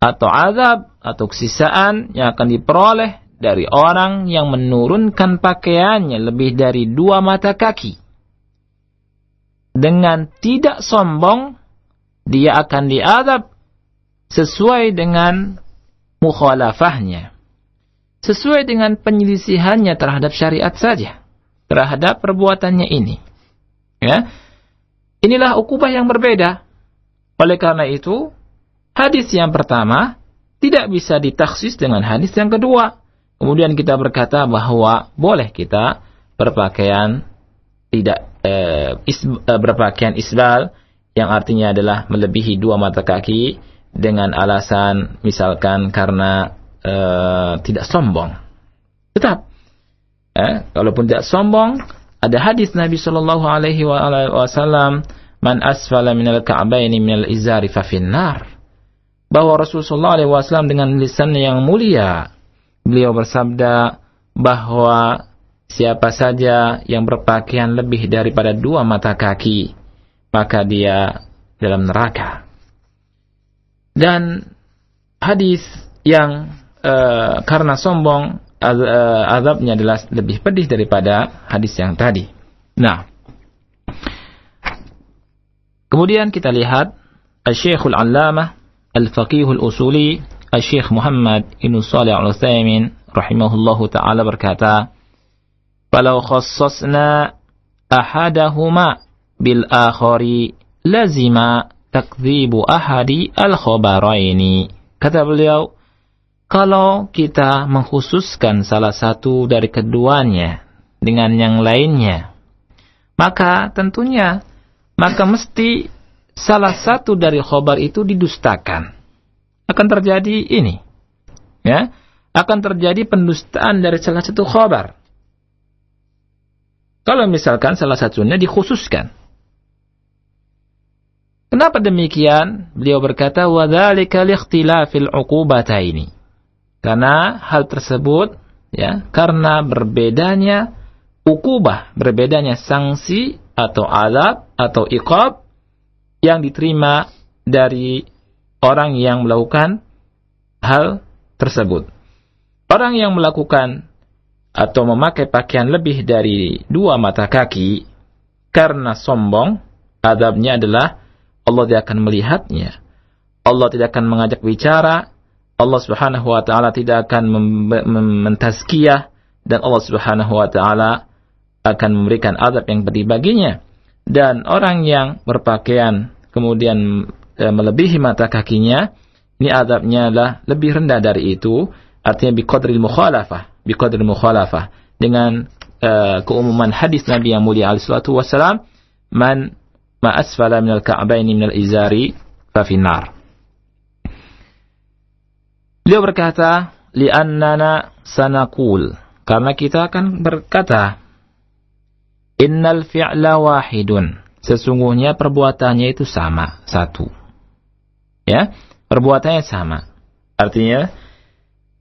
atau azab atau kesisaan yang akan diperoleh dari orang yang menurunkan pakaiannya lebih dari dua mata kaki. Dengan tidak sombong, dia akan diadab sesuai dengan mukhalafahnya. Sesuai dengan penyelisihannya terhadap syariat saja. Terhadap perbuatannya ini. Ya. Inilah ukubah yang berbeda. Oleh karena itu, Hadis yang pertama tidak bisa ditaksis dengan hadis yang kedua. Kemudian kita berkata bahwa boleh kita berpakaian tidak eh, is, eh, berpakaian isbal yang artinya adalah melebihi dua mata kaki dengan alasan misalkan karena eh, tidak sombong. Tetap, eh, kalaupun tidak sombong, ada hadis Nabi Shallallahu Alaihi Wasallam, man asfala minal ka'baini minal izari fa finnar. Bahwa Rasulullah SAW dengan lisan yang mulia beliau bersabda bahwa siapa saja yang berpakaian lebih daripada dua mata kaki maka dia dalam neraka dan hadis yang uh, karena sombong uh, azabnya adalah lebih pedih daripada hadis yang tadi. Nah. Kemudian kita lihat Syekhul Allamah Al-Faqihul Usuli Al-Syekh Muhammad Ibn Salih Al-Uthaymin rahimahullahu ta'ala berkata Falau khassasna ahadahuma bil akhari lazima takdzibu ahadi al-khabaraini. Kata beliau, kalau kita mengkhususkan salah satu dari keduanya dengan yang lainnya, maka tentunya maka mesti salah satu dari khobar itu didustakan. Akan terjadi ini. Ya, akan terjadi pendustaan dari salah satu khobar. Kalau misalkan salah satunya dikhususkan. Kenapa demikian? Beliau berkata, وَذَلِكَ لِخْتِلَافِ ini. Karena hal tersebut, ya, karena berbedanya ukubah, berbedanya sanksi atau azab atau iqab yang diterima dari orang yang melakukan hal tersebut. Orang yang melakukan atau memakai pakaian lebih dari dua mata kaki karena sombong, adabnya adalah Allah tidak akan melihatnya. Allah tidak akan mengajak bicara. Allah Subhanahu wa taala tidak akan mentazkiyah dan Allah Subhanahu wa taala akan memberikan adab yang pedih baginya. Dan orang yang berpakaian kemudian e, melebihi mata kakinya, ini adabnya adalah lebih rendah dari itu artinya biqadril mukhalafah biqadril mukhalafah dengan uh, keumuman hadis Nabi yang mulia alaihi wasalam man ma asfala minal ka'baini minal izari fa finnar. Beliau berkata li'annana sanaqul. Karena kita akan berkata innal fi'la wahidun. Sesungguhnya perbuatannya itu sama satu. Ya perbuatannya sama. Artinya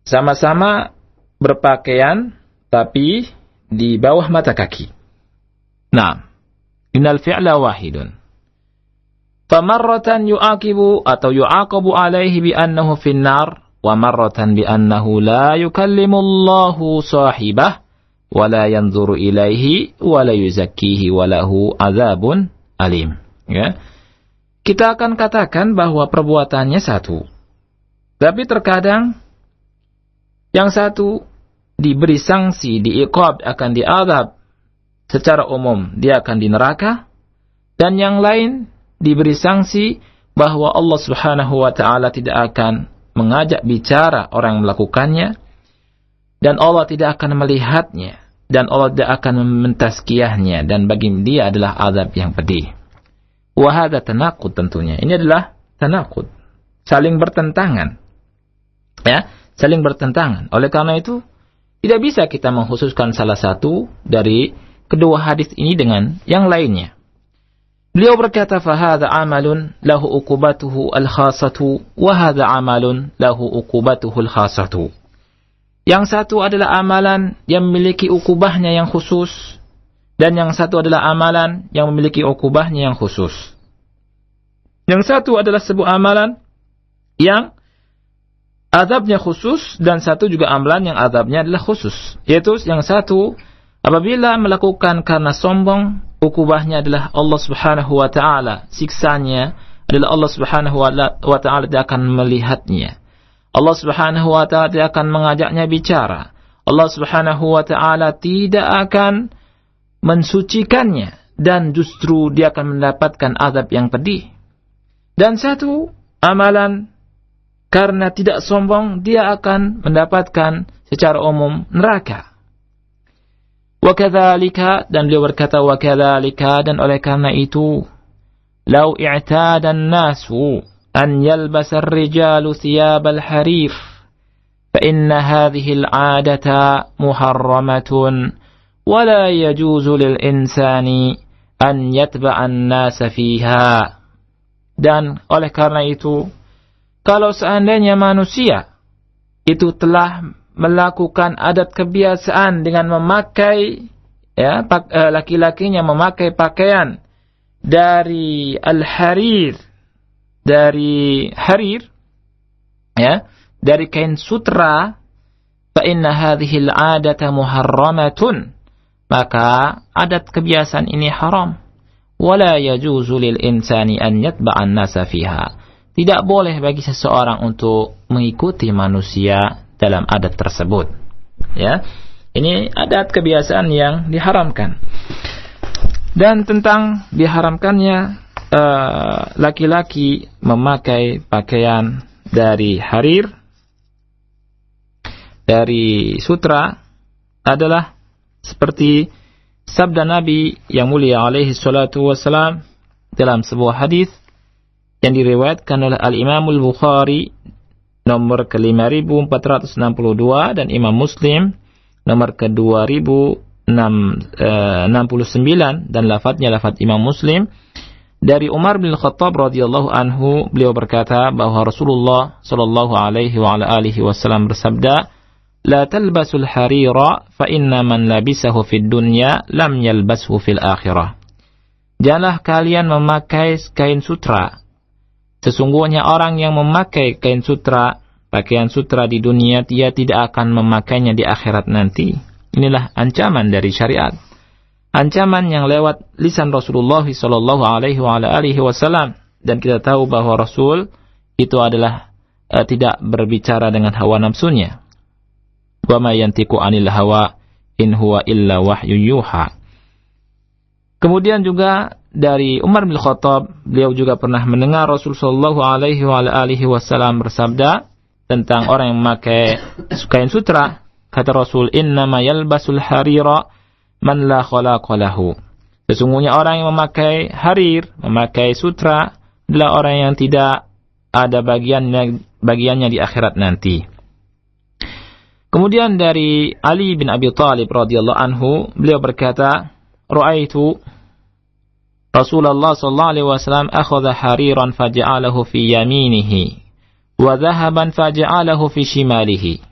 sama-sama berpakaian tapi di bawah mata kaki. Nah, innal fi'la wahidun. Famarratan yu'akibu atau yu'aqabu alaihi bi finnar wa marratan bi la yukallimu Allahu sahibah wa la yanzuru ilaihi wa la yuzakkihi. Ya. Kita akan katakan bahwa perbuatannya satu. Tapi terkadang yang satu diberi sanksi, diiqab, akan diadab secara umum, dia akan di neraka. Dan yang lain diberi sanksi bahwa Allah Subhanahu wa taala tidak akan mengajak bicara orang yang melakukannya dan Allah tidak akan melihatnya dan Allah tidak akan mentaskiyahnya dan bagi dia adalah azab yang pedih. Wahada tenakut tentunya. Ini adalah tenakut. Saling bertentangan. Ya saling bertentangan. Oleh karena itu, tidak bisa kita mengkhususkan salah satu dari kedua hadis ini dengan yang lainnya. Beliau berkata, "Fahada amalun lahu ukubatuhu al-khasatu, wa hadha amalun lahu ukubatuhu al-khasatu." Yang satu adalah amalan yang memiliki ukubahnya yang khusus, dan yang satu adalah amalan yang memiliki ukubahnya yang khusus. Yang satu adalah sebuah amalan yang azabnya khusus dan satu juga amalan yang azabnya adalah khusus. Yaitu yang satu apabila melakukan karena sombong ukubahnya adalah Allah Subhanahu wa taala, siksanya adalah Allah Subhanahu wa taala tidak akan melihatnya. Allah Subhanahu wa taala tidak akan mengajaknya bicara. Allah Subhanahu wa taala tidak akan mensucikannya dan justru dia akan mendapatkan azab yang pedih. Dan satu amalan karena tidak sombong dia akan mendapatkan secara umum neraka. Wakadhalika dan beliau berkata wakadhalika dan oleh karena itu lau i'tadan nasu an yalbasa ar-rijalu thiyab al-harif fa inna hadhihi al-'adata muharramatun wa la yajuzu lil insani an yatba'a an-nas fiha. Dan oleh karena itu kalau seandainya manusia itu telah melakukan adat kebiasaan dengan memakai ya eh, laki-lakinya memakai pakaian dari al-harir dari harir ya dari kain sutra fa inna hadhihi al-'adata muharramatun maka adat kebiasaan ini haram. Wala yajuzu lil insani an yatba'a an-nasa fiha. Tidak boleh bagi seseorang untuk mengikuti manusia dalam adat tersebut. Ya. Ini adat kebiasaan yang diharamkan. Dan tentang diharamkannya eh, laki-laki uh, memakai pakaian dari harir dari sutra adalah seperti sabda Nabi yang mulia alaihi salatu wasalam dalam sebuah hadis yang diriwayatkan oleh Al-Imam Al-Bukhari nomor ke-5462 dan Imam Muslim nomor ke-2069 dan lafadznya lafadz Imam Muslim dari Umar bin Khattab radhiyallahu anhu beliau berkata bahwa Rasulullah sallallahu alaihi wa ala alihi wasallam bersabda La talbasul harira fa inna man labisahu fid dunya lam yalbashu fil akhirah. Janganlah kalian memakai kain sutra. Sesungguhnya orang yang memakai kain sutra, pakaian sutra di dunia, dia tidak akan memakainya di akhirat nanti. Inilah ancaman dari syariat. Ancaman yang lewat lisan Rasulullah Wasallam dan kita tahu bahwa Rasul itu adalah uh, tidak berbicara dengan hawa nafsunya. Wa ma anil hawa in huwa illa wahyu yuha. Kemudian juga dari Umar bin Khattab, beliau juga pernah mendengar Rasul Shallallahu Alaihi Wasallam bersabda tentang orang yang memakai kain sutra. Kata Rasul, Inna ma yalbasul harira man la khalaqalahu. Sesungguhnya orang yang memakai harir, memakai sutra, adalah orang yang tidak ada bagiannya bagiannya di akhirat nanti. Kemudian dari Ali bin Abi Thalib radhiyallahu anhu, beliau berkata, "Ra'aitu Rasulullah sallallahu alaihi wasallam akhadha hariran faja'alahu fi yaminihi wa dhahaban faja'alahu fi shimalihi.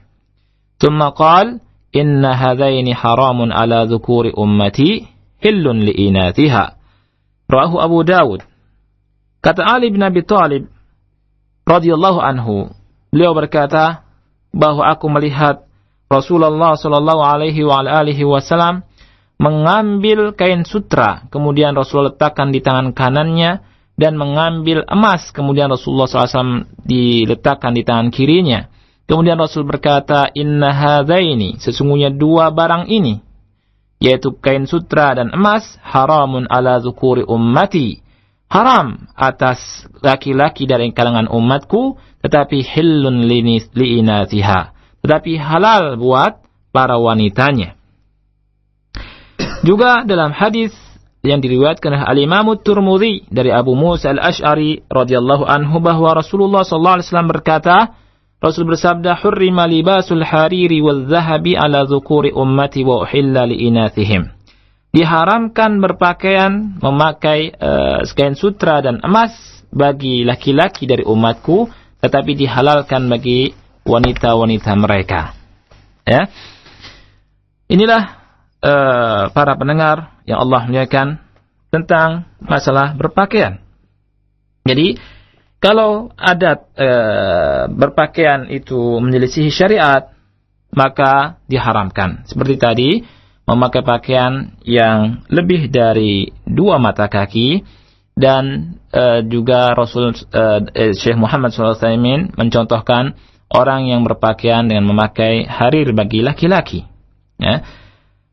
Thumma qala inna hadaini haramun ala dhukuri ummati hillun liinathiha. Rawahu Abu Dawud. Kata Ali bin Abi Thalib radhiyallahu anhu, beliau berkata bahwa aku melihat Rasulullah sallallahu alaihi wa alihi wasallam mengambil kain sutra, kemudian Rasul letakkan di tangan kanannya, dan mengambil emas, kemudian Rasulullah SAW diletakkan di tangan kirinya. Kemudian Rasul berkata, Inna ini sesungguhnya dua barang ini, yaitu kain sutra dan emas, haramun ala zukuri ummati. Haram atas laki-laki dari kalangan umatku, tetapi hillun li'inatiha. Tetapi halal buat para wanitanya. Juga dalam hadis yang diriwayatkan oleh Al-Imam Turmudi dari Abu Musa Al-Asy'ari radhiyallahu anhu bahwa Rasulullah sallallahu alaihi wasallam berkata, Rasul bersabda, "Hurrima libasul hariri wal zahabi ala dzukuri ummati wa uhilla li inathihim." Diharamkan berpakaian memakai uh, kain sutra dan emas bagi laki-laki dari umatku, tetapi dihalalkan bagi wanita-wanita mereka. Ya. Inilah uh, para pendengar yang Allah muliakan tentang masalah berpakaian. Jadi kalau adat uh, berpakaian itu menyelisihi syariat, maka diharamkan. Seperti tadi, memakai pakaian yang lebih dari dua mata kaki dan uh, juga Rasul uh, Syekh Muhammad SAW mencontohkan orang yang berpakaian dengan memakai harir bagi laki-laki. Ya.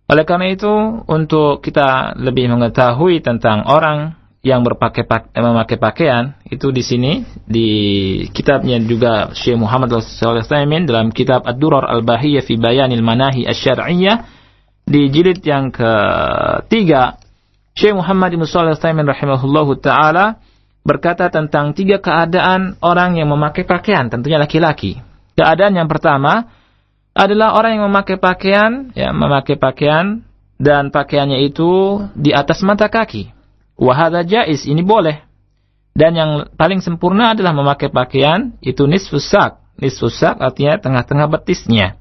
Oleh karena itu, untuk kita lebih mengetahui tentang orang yang berpakai eh, memakai pakaian itu di sini di kitabnya juga Syekh Muhammad Al-Salih dalam kitab Ad-Durar Al-Bahiyah fi Bayanil Manahi Asy-Syar'iyyah di jilid yang ketiga Syekh Muhammad Ibn Salih rahimahullahu taala berkata tentang tiga keadaan orang yang memakai pakaian, tentunya laki-laki. Keadaan yang pertama, adalah orang yang memakai pakaian, ya, memakai pakaian dan pakaiannya itu di atas mata kaki. Wahada jais, ini boleh. Dan yang paling sempurna adalah memakai pakaian itu nisfusak. Nisfusak artinya tengah-tengah betisnya.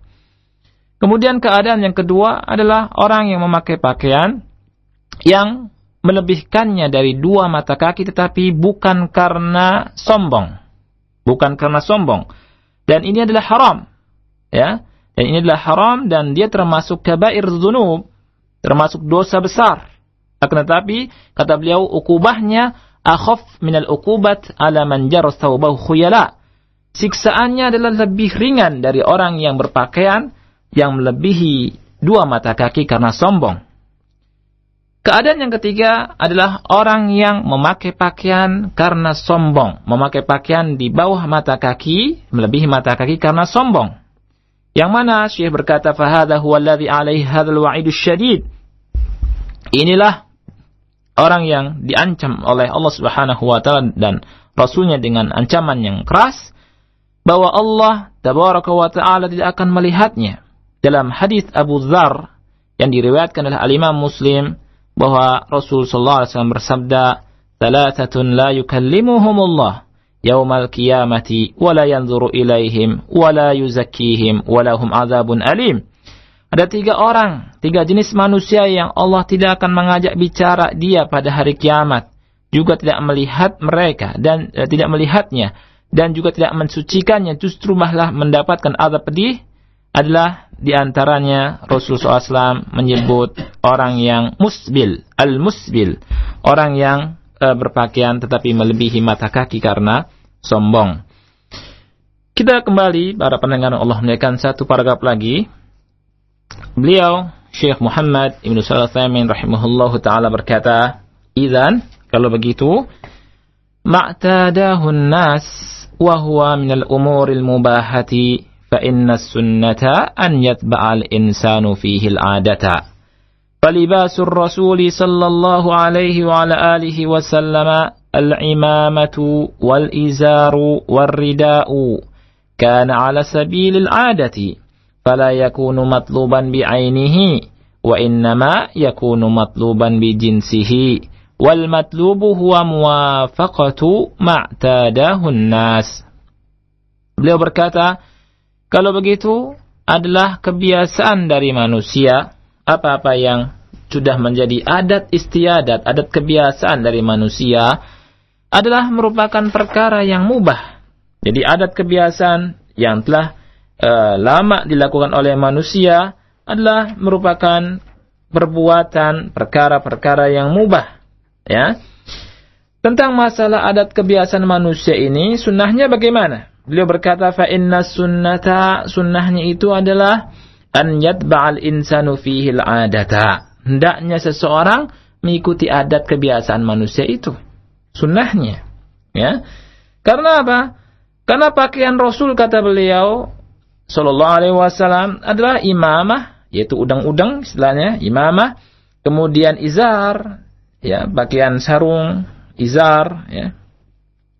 Kemudian keadaan yang kedua adalah orang yang memakai pakaian yang melebihkannya dari dua mata kaki tetapi bukan karena sombong. Bukan karena sombong. Dan ini adalah haram. Ya. Dan ini adalah haram dan dia termasuk kabair dzunub, termasuk dosa besar. Akan tetapi kata beliau ukubahnya akhaf minal ukubat ala man jaras khuyala. Siksaannya adalah lebih ringan dari orang yang berpakaian yang melebihi dua mata kaki karena sombong. Keadaan yang ketiga adalah orang yang memakai pakaian karena sombong. Memakai pakaian di bawah mata kaki, melebihi mata kaki karena sombong. Yang mana Syekh berkata fahadha huwa alladhi alaihi hadzal wa'idu syadid. Inilah orang yang diancam oleh Allah Subhanahu wa taala dan rasulnya dengan ancaman yang keras bahwa Allah tabaraka wa taala tidak akan melihatnya. Dalam hadis Abu Dzar yang diriwayatkan oleh Al-Imam Muslim bahwa Rasul sallallahu alaihi wasallam bersabda, "Thalathatun la yukallimuhumullah." Yaumal qiyamati wa la yanzuru ilaihim wa la yuzakkihim wa lahum adzabun alim." Ada tiga orang, tiga jenis manusia yang Allah tidak akan mengajak bicara dia pada hari kiamat, juga tidak melihat mereka dan e, tidak melihatnya. Dan juga tidak mensucikannya, justru malah mendapatkan azab pedih adalah di antaranya Rasulullah SAW menyebut orang yang musbil, al-musbil, orang yang e, berpakaian tetapi melebihi mata kaki karena sombong. Kita kembali para pendengar Allah menaikkan satu paragraf lagi. Beliau Syekh Muhammad Ibnu Shalih Thamin rahimahullahu taala berkata, "Idzan kalau begitu ma'tadahun nas wa huwa min al-umuril mubahati fa inna sunnata an yatba'a al-insanu fihi al-'adata." فلباس الرسول صلى الله عليه وعلى آله وسلم العمامة والإزار والرداء كان على سبيل العادة فلا يكون مطلوبا بعينه وإنما يكون مطلوبا بجنسه والمطلوب هو موافقة ما اعتاده الناس. Beliau berkata, kalau begitu adalah kebiasaan dari manusia apa-apa yang sudah menjadi adat istiadat, adat kebiasaan dari manusia adalah merupakan perkara yang mubah. Jadi adat kebiasaan yang telah e, lama dilakukan oleh manusia adalah merupakan perbuatan perkara-perkara yang mubah. Ya. Tentang masalah adat kebiasaan manusia ini, sunnahnya bagaimana? Beliau berkata fa inna sunnata sunnahnya itu adalah an yatba'al insanu fihi adata. Hendaknya seseorang mengikuti adat kebiasaan manusia itu. Sunnahnya. Ya. Karena apa? Karena pakaian Rasul kata beliau sallallahu alaihi wasallam adalah imamah yaitu udang-udang istilahnya imamah kemudian izar ya pakaian sarung izar ya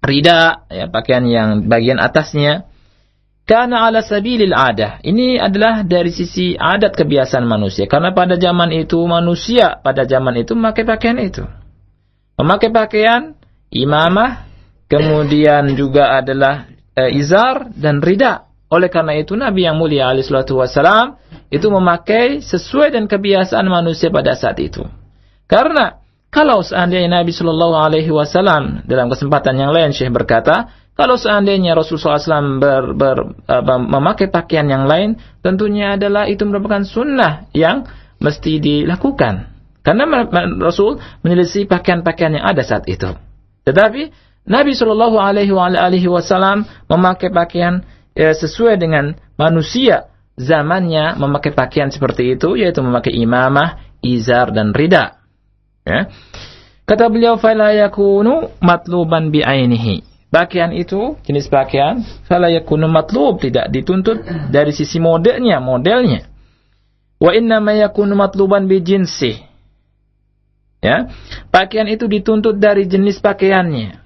rida, ya, pakaian yang bagian atasnya. Karena ala sabilil adah. Ini adalah dari sisi adat kebiasaan manusia. Karena pada zaman itu manusia pada zaman itu memakai pakaian itu. Memakai pakaian imamah, kemudian juga adalah e, izar dan rida. Oleh karena itu Nabi yang mulia alaihi wasallam itu memakai sesuai dengan kebiasaan manusia pada saat itu. Karena kalau seandainya Nabi Shallallahu Alaihi Wasallam dalam kesempatan yang lain Syekh berkata, kalau seandainya Rasulullah SAW ber, ber, memakai pakaian yang lain, tentunya adalah itu merupakan sunnah yang mesti dilakukan. Karena Rasul menyelisih pakaian-pakaian yang ada saat itu. Tetapi Nabi Shallallahu Alaihi Wasallam memakai pakaian ya, sesuai dengan manusia zamannya memakai pakaian seperti itu, yaitu memakai imamah, izar dan rida. Ya. Kata beliau fala yakunu matluban bi'ainihi. Pakaian itu jenis pakaian fala yakunu matlub tidak dituntut dari sisi modelnya, modelnya. Wa inna ma yakunu matluban bi jinsi. Ya. Pakaian itu dituntut dari jenis pakaiannya.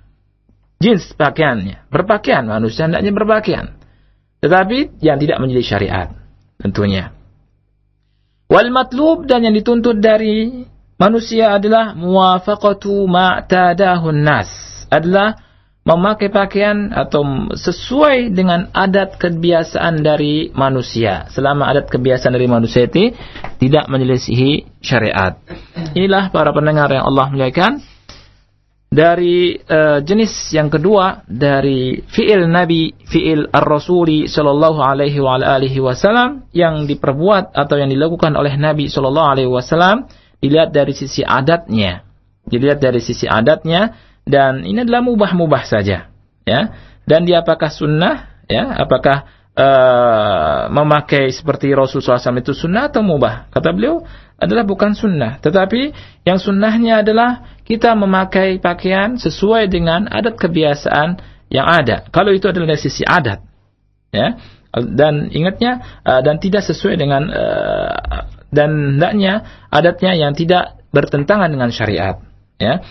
Jenis pakaiannya. Berpakaian manusia hendaknya berpakaian. Tetapi yang tidak menjadi syariat tentunya. Wal matlub dan yang dituntut dari manusia adalah muwafaqatu ma'tadahun nas adalah memakai pakaian atau sesuai dengan adat kebiasaan dari manusia. Selama adat kebiasaan dari manusia itu tidak menyelisihi syariat. Inilah para pendengar yang Allah muliakan. Dari uh, jenis yang kedua dari fiil Nabi, fiil Ar-Rasuli sallallahu alaihi wa alihi wasallam yang diperbuat atau yang dilakukan oleh Nabi sallallahu alaihi wasallam dilihat dari sisi adatnya. Dilihat dari sisi adatnya dan ini adalah mubah-mubah saja, ya. Dan dia apakah sunnah, ya? Apakah uh, memakai seperti Rasulullah SAW itu sunnah atau mubah? Kata beliau, adalah bukan sunnah. Tetapi yang sunnahnya adalah kita memakai pakaian sesuai dengan adat kebiasaan yang ada. Kalau itu adalah dari sisi adat, ya. Dan ingatnya uh, dan tidak sesuai dengan uh, dan hendaknya adatnya yang tidak bertentangan dengan syariat, ya.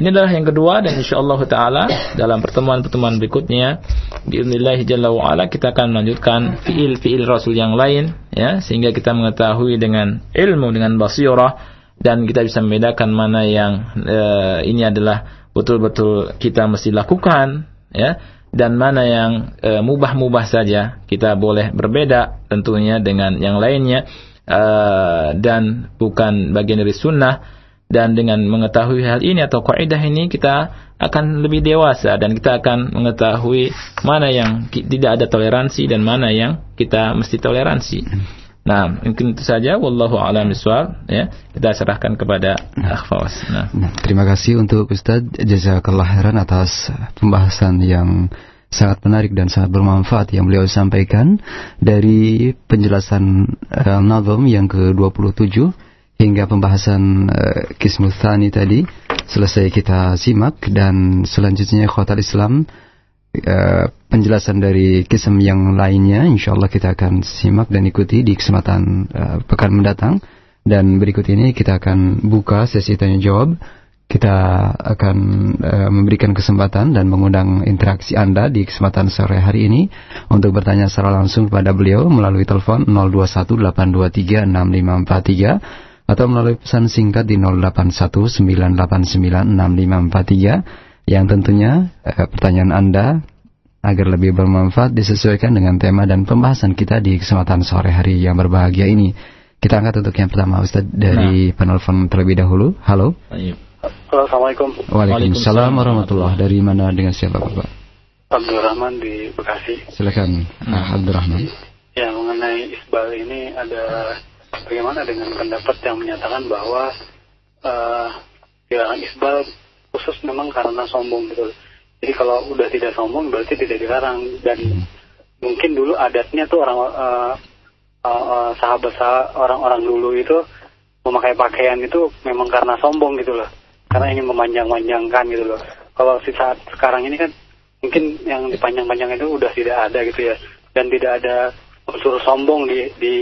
Ini adalah yang kedua dan insya Allah Taala dalam pertemuan-pertemuan berikutnya Bismillah Jalla wa'ala kita akan melanjutkan fiil-fiil Rasul yang lain ya sehingga kita mengetahui dengan ilmu dengan basirah dan kita bisa membedakan mana yang uh, ini adalah betul-betul kita mesti lakukan ya dan mana yang uh, mubah-mubah saja kita boleh berbeda tentunya dengan yang lainnya uh, dan bukan bagian dari sunnah dan dengan mengetahui hal ini atau kaidah ini kita akan lebih dewasa dan kita akan mengetahui mana yang tidak ada toleransi dan mana yang kita mesti toleransi. Nah, mungkin itu saja wallahu a'lam bishawab ya. Kita serahkan kepada nah. Akhfawas. Nah. nah, terima kasih untuk Ustaz jazakallah khairan atas pembahasan yang sangat menarik dan sangat bermanfaat yang beliau sampaikan dari penjelasan uh, nazam yang ke-27 hingga pembahasan uh, Kismus Thani tadi selesai kita simak. Dan selanjutnya khotal Islam uh, penjelasan dari kisah yang lainnya insyaallah kita akan simak dan ikuti di kesempatan uh, pekan mendatang. Dan berikut ini kita akan buka sesi tanya jawab kita akan uh, memberikan kesempatan dan mengundang interaksi Anda di kesempatan sore hari ini. Untuk bertanya secara langsung kepada beliau melalui telepon 0218236543 atau melalui pesan singkat di 0819896543 yang tentunya eh, pertanyaan Anda agar lebih bermanfaat disesuaikan dengan tema dan pembahasan kita di kesempatan sore hari yang berbahagia ini. Kita angkat untuk yang pertama Ustaz dari nah. penelpon terlebih dahulu. Halo. Assalamualaikum. Waalaikumsalam warahmatullahi Dari mana dengan siapa Bapak? Abdurrahman di Bekasi. Silakan, nah. Abdurrahman. Ya, mengenai Isbal ini ada bagaimana dengan pendapat yang menyatakan bahwa uh, dilarang isbal khusus memang karena sombong gitu. Jadi kalau udah tidak sombong berarti tidak dilarang dan mungkin dulu adatnya tuh orang uh, uh, uh, sahabat orang-orang dulu itu memakai pakaian itu memang karena sombong gitu loh. Karena ingin memanjang-manjangkan gitu loh. Kalau si saat sekarang ini kan mungkin yang dipanjang-panjang itu udah tidak ada gitu ya dan tidak ada unsur sombong di di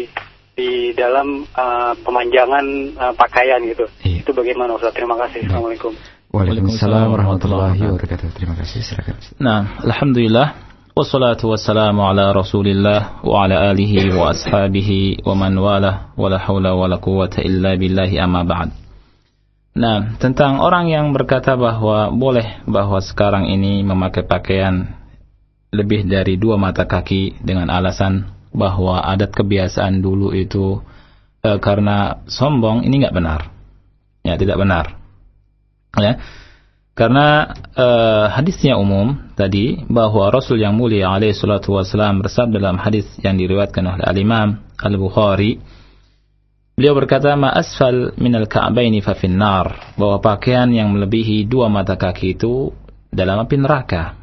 di dalam uh, pemanjangan uh, pakaian gitu. Iya. Itu bagaimana Ustaz? Terima kasih. Nah. Assalamualaikum. Waalaikumsalam warahmatullahi wabarakatuh. Terima kasih. Silakan. Nah, alhamdulillah. Wassalatu wassalamu ala Rasulillah wa ala alihi wa ashabihi wa man wala wa la hawla wa la quwwata illa billahi amma ba'd. Nah, tentang orang yang berkata bahwa boleh bahwa sekarang ini memakai pakaian lebih dari dua mata kaki dengan alasan bahwa adat kebiasaan dulu itu e, karena sombong ini nggak benar ya tidak benar ya karena e, hadisnya umum tadi bahwa Rasul yang mulia alaihi salatu wasallam bersabda dalam hadis yang diriwayatkan oleh Al Imam Al Bukhari Beliau berkata, "Ma asfal minal ka'baini fa finnar." Bahwa pakaian yang melebihi dua mata kaki itu dalam api neraka.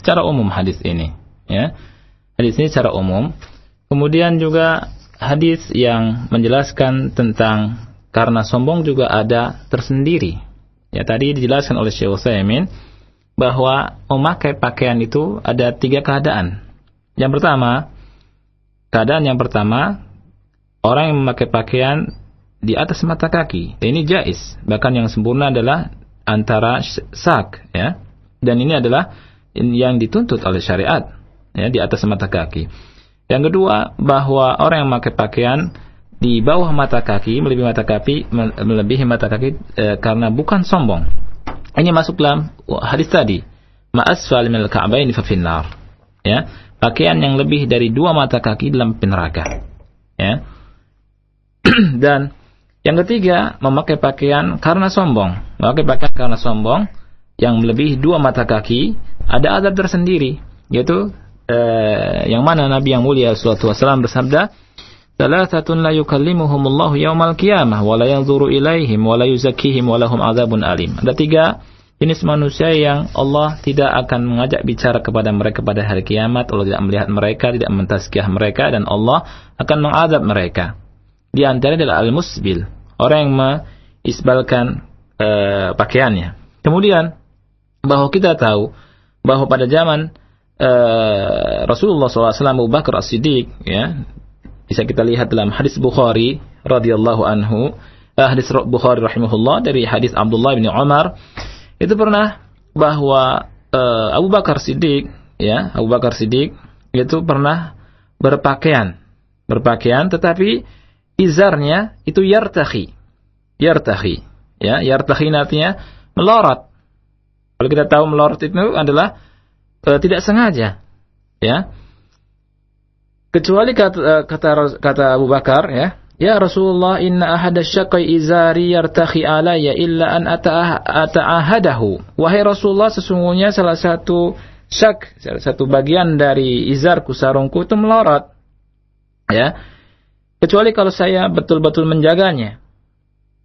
Secara umum hadis ini, ya. Hadis ini secara umum Kemudian juga hadis yang menjelaskan tentang karena sombong juga ada tersendiri. Ya tadi dijelaskan oleh Syekh Utsaimin bahwa memakai pakaian itu ada tiga keadaan. Yang pertama, keadaan yang pertama orang yang memakai pakaian di atas mata kaki. Ini jais. Bahkan yang sempurna adalah antara sak ya. Dan ini adalah yang dituntut oleh syariat ya di atas mata kaki. Yang kedua, bahwa orang yang memakai pakaian di bawah mata kaki, melebihi mata kaki, melebihi mata kaki e, karena bukan sombong. Ini masuk dalam hadis tadi. Ma'asfal minal ka'baini fa finnar. Ya, pakaian yang lebih dari dua mata kaki dalam neraka. Ya. Dan yang ketiga, memakai pakaian karena sombong. Memakai pakaian karena sombong yang melebihi dua mata kaki ada azab tersendiri, yaitu eh, yang mana Nabi yang mulia sallallahu wasallam bersabda Thalathatun la yukallimuhumullahu yaumal qiyamah wa la yanzuru ilaihim wa la yuzakkihim wa lahum adzabun alim. Ada tiga jenis manusia yang Allah tidak akan mengajak bicara kepada mereka pada hari kiamat, Allah tidak melihat mereka, tidak mentazkiyah mereka dan Allah akan mengadab mereka. Di antara adalah al-musbil, orang yang mengisbalkan uh, pakaiannya. Kemudian bahwa kita tahu bahwa pada zaman uh, Rasulullah SAW Abu Bakar As-Siddiq ya. Bisa kita lihat dalam hadis Bukhari radhiyallahu anhu. Uh, hadis Bukhari rahimahullah dari hadis Abdullah bin Umar. Itu pernah bahwa uh, Abu Bakar Siddiq ya Abu Bakar Siddiq itu pernah berpakaian berpakaian tetapi izarnya itu yartahi yartahi ya. Yartahi artinya melorot kalau kita tahu melorot itu adalah uh, tidak sengaja ya kecuali kata uh, kata kata Abu Bakar ya Ya Rasulullah inna ahada syakai izari yartahi alaya illa an ata'ahadahu. Wahai Rasulullah sesungguhnya salah satu syak, salah satu bagian dari izarku sarungku itu melorot. Ya. Kecuali kalau saya betul-betul menjaganya.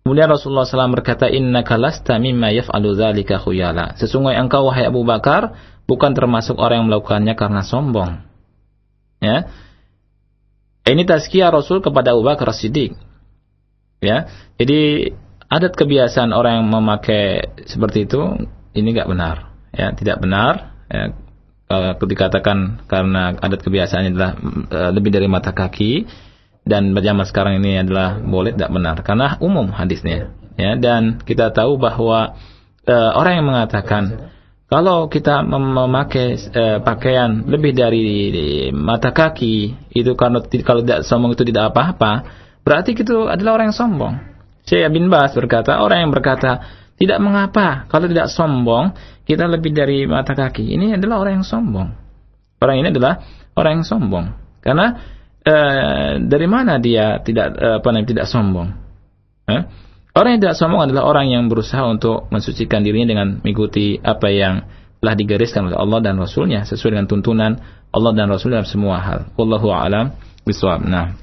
Kemudian Rasulullah SAW berkata, Inna kalasta mimma yaf'alu dhalika khuyala. Sesungguhnya engkau, wahai Abu Bakar, bukan termasuk orang yang melakukannya karena sombong. Ya. Ini tazkiyah Rasul kepada Abu Bakar Siddiq. Ya. Jadi adat kebiasaan orang yang memakai seperti itu ini enggak benar, ya, tidak benar. Ya. Dikatakan karena adat kebiasaan adalah e, lebih dari mata kaki dan zaman sekarang ini adalah boleh tidak benar karena umum hadisnya, ya. Dan kita tahu bahwa uh, orang yang mengatakan kalau kita memakai uh, pakaian lebih dari mata kaki itu karena kalau tidak sombong itu tidak apa-apa, berarti itu adalah orang yang sombong. Syekh bin Bas berkata, orang yang berkata tidak mengapa kalau tidak sombong kita lebih dari mata kaki. Ini adalah orang yang sombong. Orang ini adalah orang yang sombong. Karena uh, dari mana dia tidak uh, apa namanya tidak sombong? Eh? Orang yang tidak sombong adalah orang yang berusaha untuk mensucikan dirinya dengan mengikuti apa yang telah digariskan oleh Allah dan Rasulnya sesuai dengan tuntunan Allah dan Rasul dalam semua hal. Wallahu a'lam bishawab. Nah.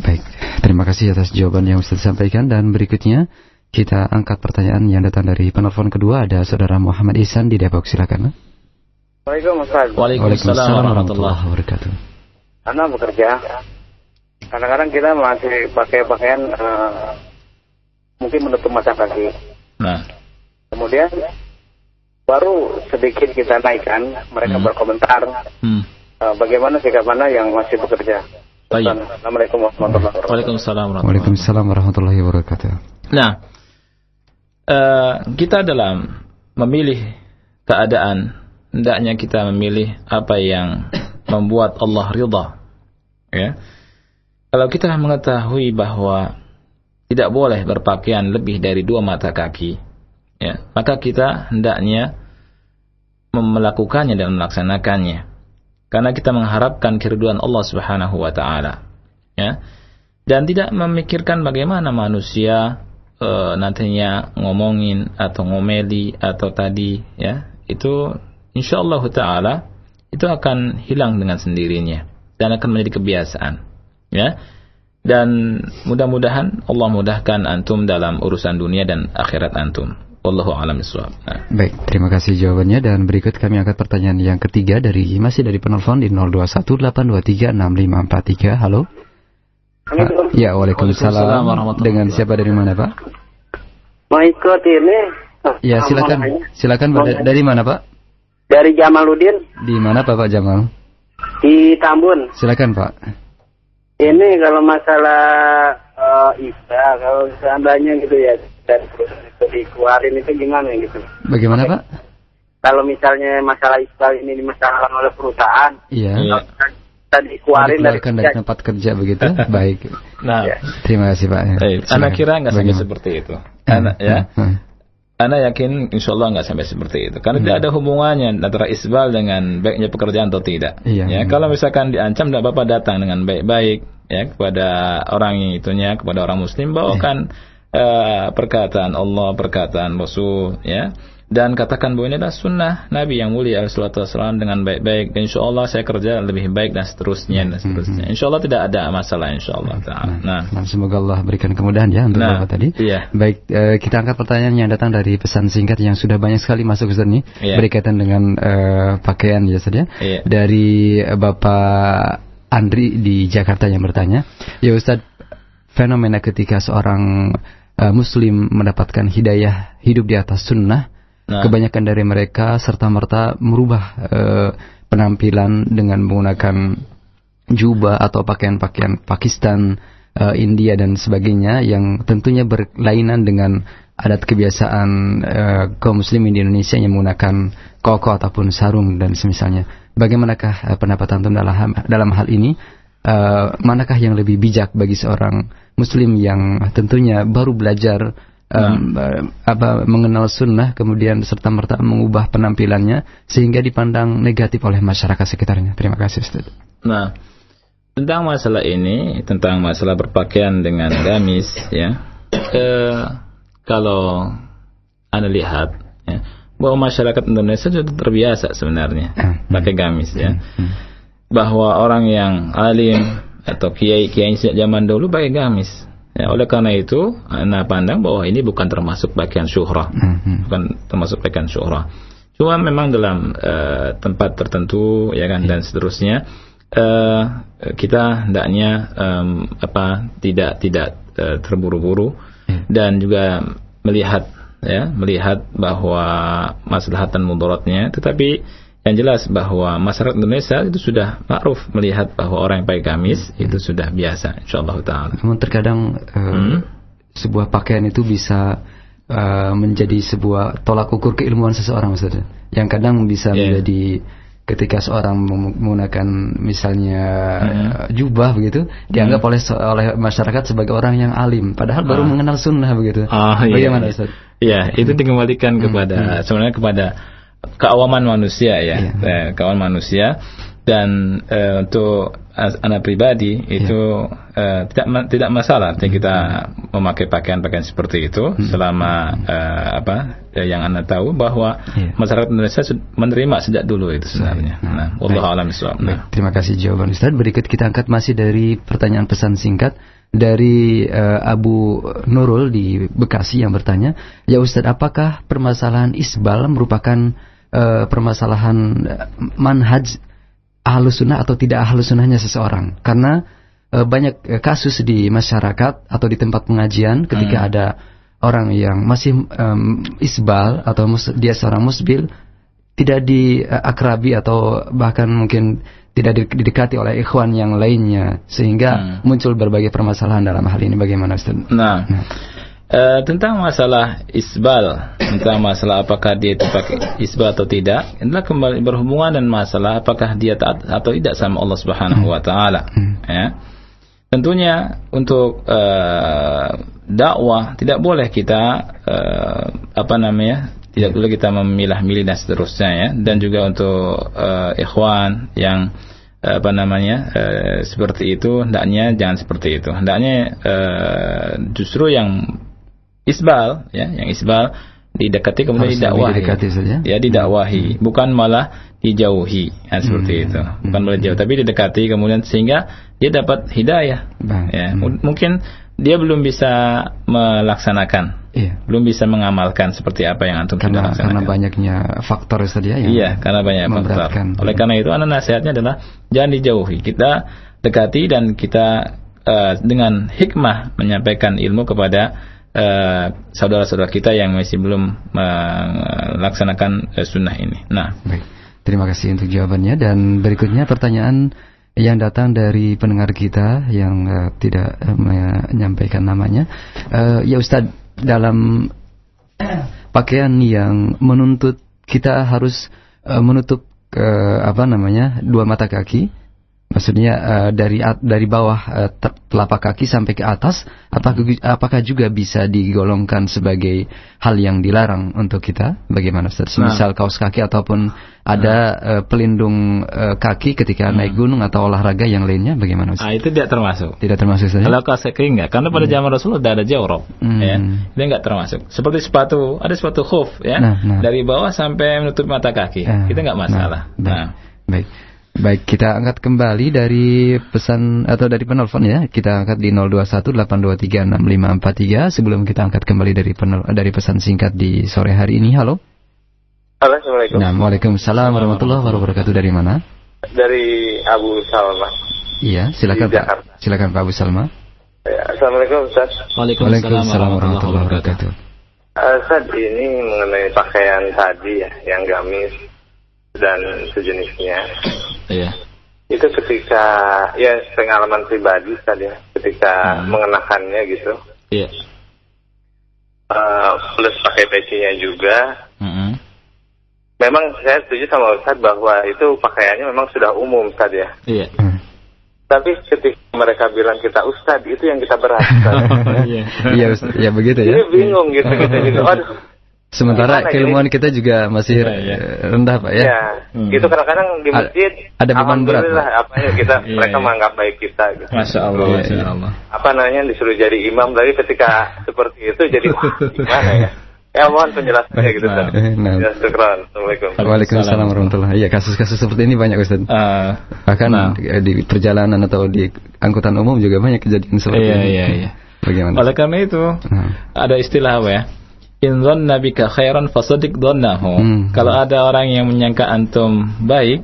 Baik, terima kasih atas jawaban yang sudah disampaikan dan berikutnya kita angkat pertanyaan yang datang dari penelpon kedua ada saudara Muhammad Ihsan di Depok silakan. Waalaikumsalam. Waalaikumsalam warahmatullahi wabarakatuh. Karena bekerja, kadang-kadang kita masih pakai pakaian uh, mungkin menutup mata kaki. Nah. Kemudian baru sedikit kita naikkan, mereka hmm. berkomentar hmm. Uh, bagaimana sikap mana yang masih bekerja. Baik. Assalamualaikum warahmatullahi wabarakatuh. Waalaikumsalam Waalaikumsalam warahmatullahi wabarakatuh. Nah, uh, kita dalam memilih keadaan hendaknya kita memilih apa yang membuat Allah ridha. Ya. Kalau kita mengetahui bahwa tidak boleh berpakaian lebih dari dua mata kaki, ya, maka kita hendaknya melakukannya dan melaksanakannya. Karena kita mengharapkan keriduan Allah Subhanahu wa taala. Ya. Dan tidak memikirkan bagaimana manusia e, nantinya ngomongin atau ngomeli atau tadi ya. Itu insyaallah taala itu akan hilang dengan sendirinya dan akan menjadi kebiasaan. Ya dan mudah-mudahan Allah mudahkan antum dalam urusan dunia dan akhirat antum. Wallahu a'lam bishawab. Nah. Baik, terima kasih jawabannya dan berikut kami angkat pertanyaan yang ketiga dari masih dari penelpon di 0218236543. Halo. Assalamualaikum. Ya, Waalaikumsalam. Dengan siapa dari mana, Pak? Mau ikut ini? Ya, silakan. Silakan dari mana, Pak? Dari Jamaludin. Di mana Bapak Jamal? Di Tambun. Silakan, Pak. Ini kalau masalah uh, Isa, kalau seandainya gitu ya, dan itu dikeluarin itu gimana gitu? Bagaimana Pak? Kalau misalnya masalah Isbal ini dimasalahkan oleh perusahaan, iya. Kita dikeluarin dari, dari tempat kerja begitu, baik. Nah, ya. terima kasih Pak. Baik. Anak kira nggak sampai seperti itu. Anak ya. Anda yakin insya Allah nggak sampai seperti itu. Karena hmm. tidak ada hubungannya antara isbal dengan baiknya pekerjaan atau tidak. Iya, ya, kalau misalkan diancam, tidak bapak datang dengan baik-baik ya kepada orang yang itunya, kepada orang muslim, bawakan uh, perkataan Allah, perkataan Rasul, ya dan katakan bahwa ini adalah sunnah Nabi yang mulia Wasallam dengan baik-baik dan insya Allah saya kerja lebih baik dan seterusnya dan seterusnya insya Allah tidak ada masalah insya Allah nah, nah, nah, semoga Allah berikan kemudahan ya untuk nah, Bapak tadi iya. baik eh, kita angkat pertanyaan yang datang dari pesan singkat yang sudah banyak sekali masuk Ustaz nih iya. berkaitan dengan eh, pakaian ya saja ya. iya. dari Bapak Andri di Jakarta yang bertanya ya Ustaz fenomena ketika seorang uh, Muslim mendapatkan hidayah hidup di atas sunnah, nah. kebanyakan dari mereka serta merta merubah uh, penampilan dengan menggunakan jubah atau pakaian-pakaian Pakistan, uh, India dan sebagainya yang tentunya berlainan dengan adat kebiasaan uh, kaum muslimin di Indonesia yang menggunakan koko ataupun sarung dan semisalnya. Bagaimanakah uh, pendapat antum dalam dalam hal ini? Uh, manakah yang lebih bijak bagi seorang muslim yang tentunya baru belajar um, nah. apa mengenal sunnah kemudian serta merta mengubah penampilannya sehingga dipandang negatif oleh masyarakat sekitarnya. Terima kasih Ustaz. Nah, tentang masalah ini, tentang masalah berpakaian dengan gamis, ya, eh, kalau anda lihat, ya, bahwa masyarakat Indonesia sudah terbiasa sebenarnya hmm. pakai gamis, ya, hmm. bahwa orang yang alim atau kiai kiai sejak zaman dulu pakai gamis. Ya, oleh karena itu, anda pandang bahwa ini bukan termasuk pakaian syuhrah, hmm. bukan termasuk pakaian syuhrah. Cuma memang dalam uh, tempat tertentu, ya kan, dan seterusnya uh, kita hendaknya um, apa tidak tidak uh, terburu-buru hmm. dan juga melihat ya melihat bahwa maslahatan mudaratnya tetapi yang jelas bahwa masyarakat Indonesia itu sudah ma'ruf melihat bahwa orang yang pakai gamis hmm. itu sudah biasa insyaallah taala. Namun terkadang uh, hmm? sebuah pakaian itu bisa uh, menjadi sebuah tolak ukur keilmuan seseorang Ustaz. Yang kadang bisa yeah. menjadi ketika seorang menggunakan misalnya hmm. jubah begitu dianggap hmm. oleh oleh masyarakat sebagai orang yang alim padahal ah. baru mengenal sunnah begitu. Ah, iya, Bagaimana iya. Ustaz? Iya, itu dikembalikan hmm. kepada hmm. sebenarnya kepada keawaman manusia ya, iya. eh, keawaman manusia dan uh, untuk anak pribadi yeah. itu uh, tidak ma tidak masalah hmm. kita memakai pakaian-pakaian seperti itu hmm. selama uh, apa yang anda tahu bahwa yeah. masyarakat Indonesia menerima sejak dulu itu sebenarnya. Nah, nah Allah alam nah. Terima kasih jawaban Ustaz. Berikut kita angkat masih dari pertanyaan pesan singkat dari uh, Abu Nurul di Bekasi yang bertanya, "Ya Ustaz, apakah permasalahan isbal merupakan uh, permasalahan manhaj ahlus sunnah atau tidak ahlus sunnahnya seseorang. Karena e, banyak kasus di masyarakat atau di tempat pengajian ketika hmm. ada orang yang masih um, isbal atau mus, dia seorang musbil tidak diakrabi atau bahkan mungkin tidak didekati oleh ikhwan yang lainnya sehingga hmm. muncul berbagai permasalahan dalam hal ini bagaimana Ustaz? Nah, nah. Uh, tentang masalah isbal, tentang masalah apakah dia itu pakai isbal atau tidak, adalah kembali berhubungan dengan masalah apakah dia taat atau tidak sama Allah Subhanahu wa taala. Hmm. Ya. Tentunya untuk uh, dakwah tidak boleh kita uh, apa namanya? tidak boleh kita memilah-milih dan seterusnya ya dan juga untuk uh, ikhwan yang apa namanya uh, seperti itu hendaknya jangan seperti itu hendaknya uh, justru yang isbal ya yang isbal didekati kemudian Harus didakwahi didekati saja. ya didakwahi hmm. bukan malah dijauhi ya, seperti hmm. itu bukan hmm. malah jauh tapi didekati kemudian sehingga dia dapat hidayah Bang. ya hmm. mungkin dia belum bisa melaksanakan iya. belum bisa mengamalkan seperti apa yang antum karena, sudah karena banyaknya faktor saja yang iya karena banyak faktor oleh karena itu anak nasihatnya adalah jangan dijauhi kita dekati dan kita uh, dengan hikmah menyampaikan ilmu kepada saudara-saudara uh, kita yang masih belum melaksanakan uh, sunnah ini. Nah, baik. Terima kasih untuk jawabannya dan berikutnya pertanyaan yang datang dari pendengar kita yang uh, tidak uh, menyampaikan namanya. Uh, ya Ustadz, dalam pakaian yang menuntut kita harus uh, menutup uh, apa namanya dua mata kaki Maksudnya uh, dari dari bawah uh, telapak kaki sampai ke atas, apakah apakah juga bisa digolongkan sebagai hal yang dilarang untuk kita? Bagaimana Ustaz? Nah. Misal kaos kaki ataupun ada nah. uh, pelindung uh, kaki ketika hmm. naik gunung atau olahraga yang lainnya, bagaimana Ustaz? Ah, itu tidak termasuk. Tidak termasuk Ustaz. Kalau kaos kaki enggak, karena pada hmm. zaman Rasulullah tidak ada jawrab, hmm. ya. Itu enggak termasuk. Seperti sepatu, ada sepatu khuf ya, nah, nah. dari bawah sampai menutup mata kaki. Uh, itu enggak masalah. Nah, nah. baik. Baik, kita angkat kembali dari pesan atau dari penelpon ya. Kita angkat di 0218236543 sebelum kita angkat kembali dari penel, dari pesan singkat di sore hari ini. Halo. Halo, Assalamualaikum. Nah, Waalaikumsalam warahmatullahi wabarakatuh. Dari mana? Dari Abu Salma. Iya, silakan Pak. Silakan Pak Abu Salma. Ya, Assalamualaikum Ustaz. Waalaikumsalam warahmatullahi wabarakatuh. Uh, Ustaz, ini mengenai pakaian tadi ya, yang gamis dan sejenisnya. Iya. Itu ketika, ya pengalaman pribadi Ustaz ya, ketika hmm. mengenakannya gitu. Iya. Uh, plus pakai pecinya juga. Hmm. Memang saya setuju sama Ustaz bahwa itu pakaiannya memang sudah umum Ustaz ya. Iya. Tapi ketika mereka bilang kita ustadz itu yang kita berat. Iya, iya, ya begitu ya. Ini bingung gitu gitu gitu. Aduh. Sementara keilmuan kita juga masih ya, ya. rendah pak ya. Ya, hmm. itu kadang-kadang di masjid ada beban berat. Lah, apa ya kita ya, mereka ya. menganggap baik kita. Gitu. Masya Allah, Masya Allah. Apa namanya disuruh jadi imam, tapi ketika seperti itu jadi wah gimana ya? Ya mohon penjelasannya gitu Ustaz. Nah. Ya, Assalamualaikum. Waalaikumsalam warahmatullahi Iya kasus-kasus seperti ini banyak Ustaz. Uh, Bahkan nah. di perjalanan atau di angkutan umum juga banyak kejadian seperti iya, ini. Iya iya Bagaimana? Oleh karena itu nah. ada istilah apa ya? In nabika khairan fasadik dhannahu. Hmm. Kalau ada orang yang menyangka antum baik,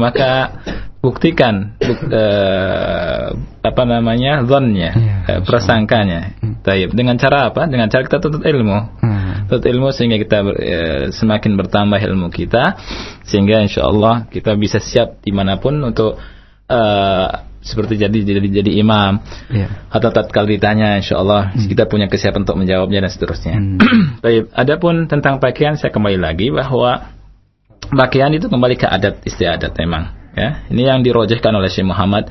maka buktikan buk, uh, apa namanya zonnya ya, uh, prasangkanya hmm. Taib. dengan cara apa dengan cara kita tuntut ilmu hmm. tuntut ilmu sehingga kita uh, semakin bertambah ilmu kita sehingga insya Allah kita bisa siap di mana pun untuk uh, seperti jadi jadi jadi imam ya. atau tatkala ditanya insya Allah hmm. kita punya kesiapan untuk menjawabnya dan seterusnya. Hmm. Baik, adapun tentang pakaian saya kembali lagi bahwa pakaian itu kembali ke adat istiadat memang Ya, ini yang dirojehkan oleh Syekh Muhammad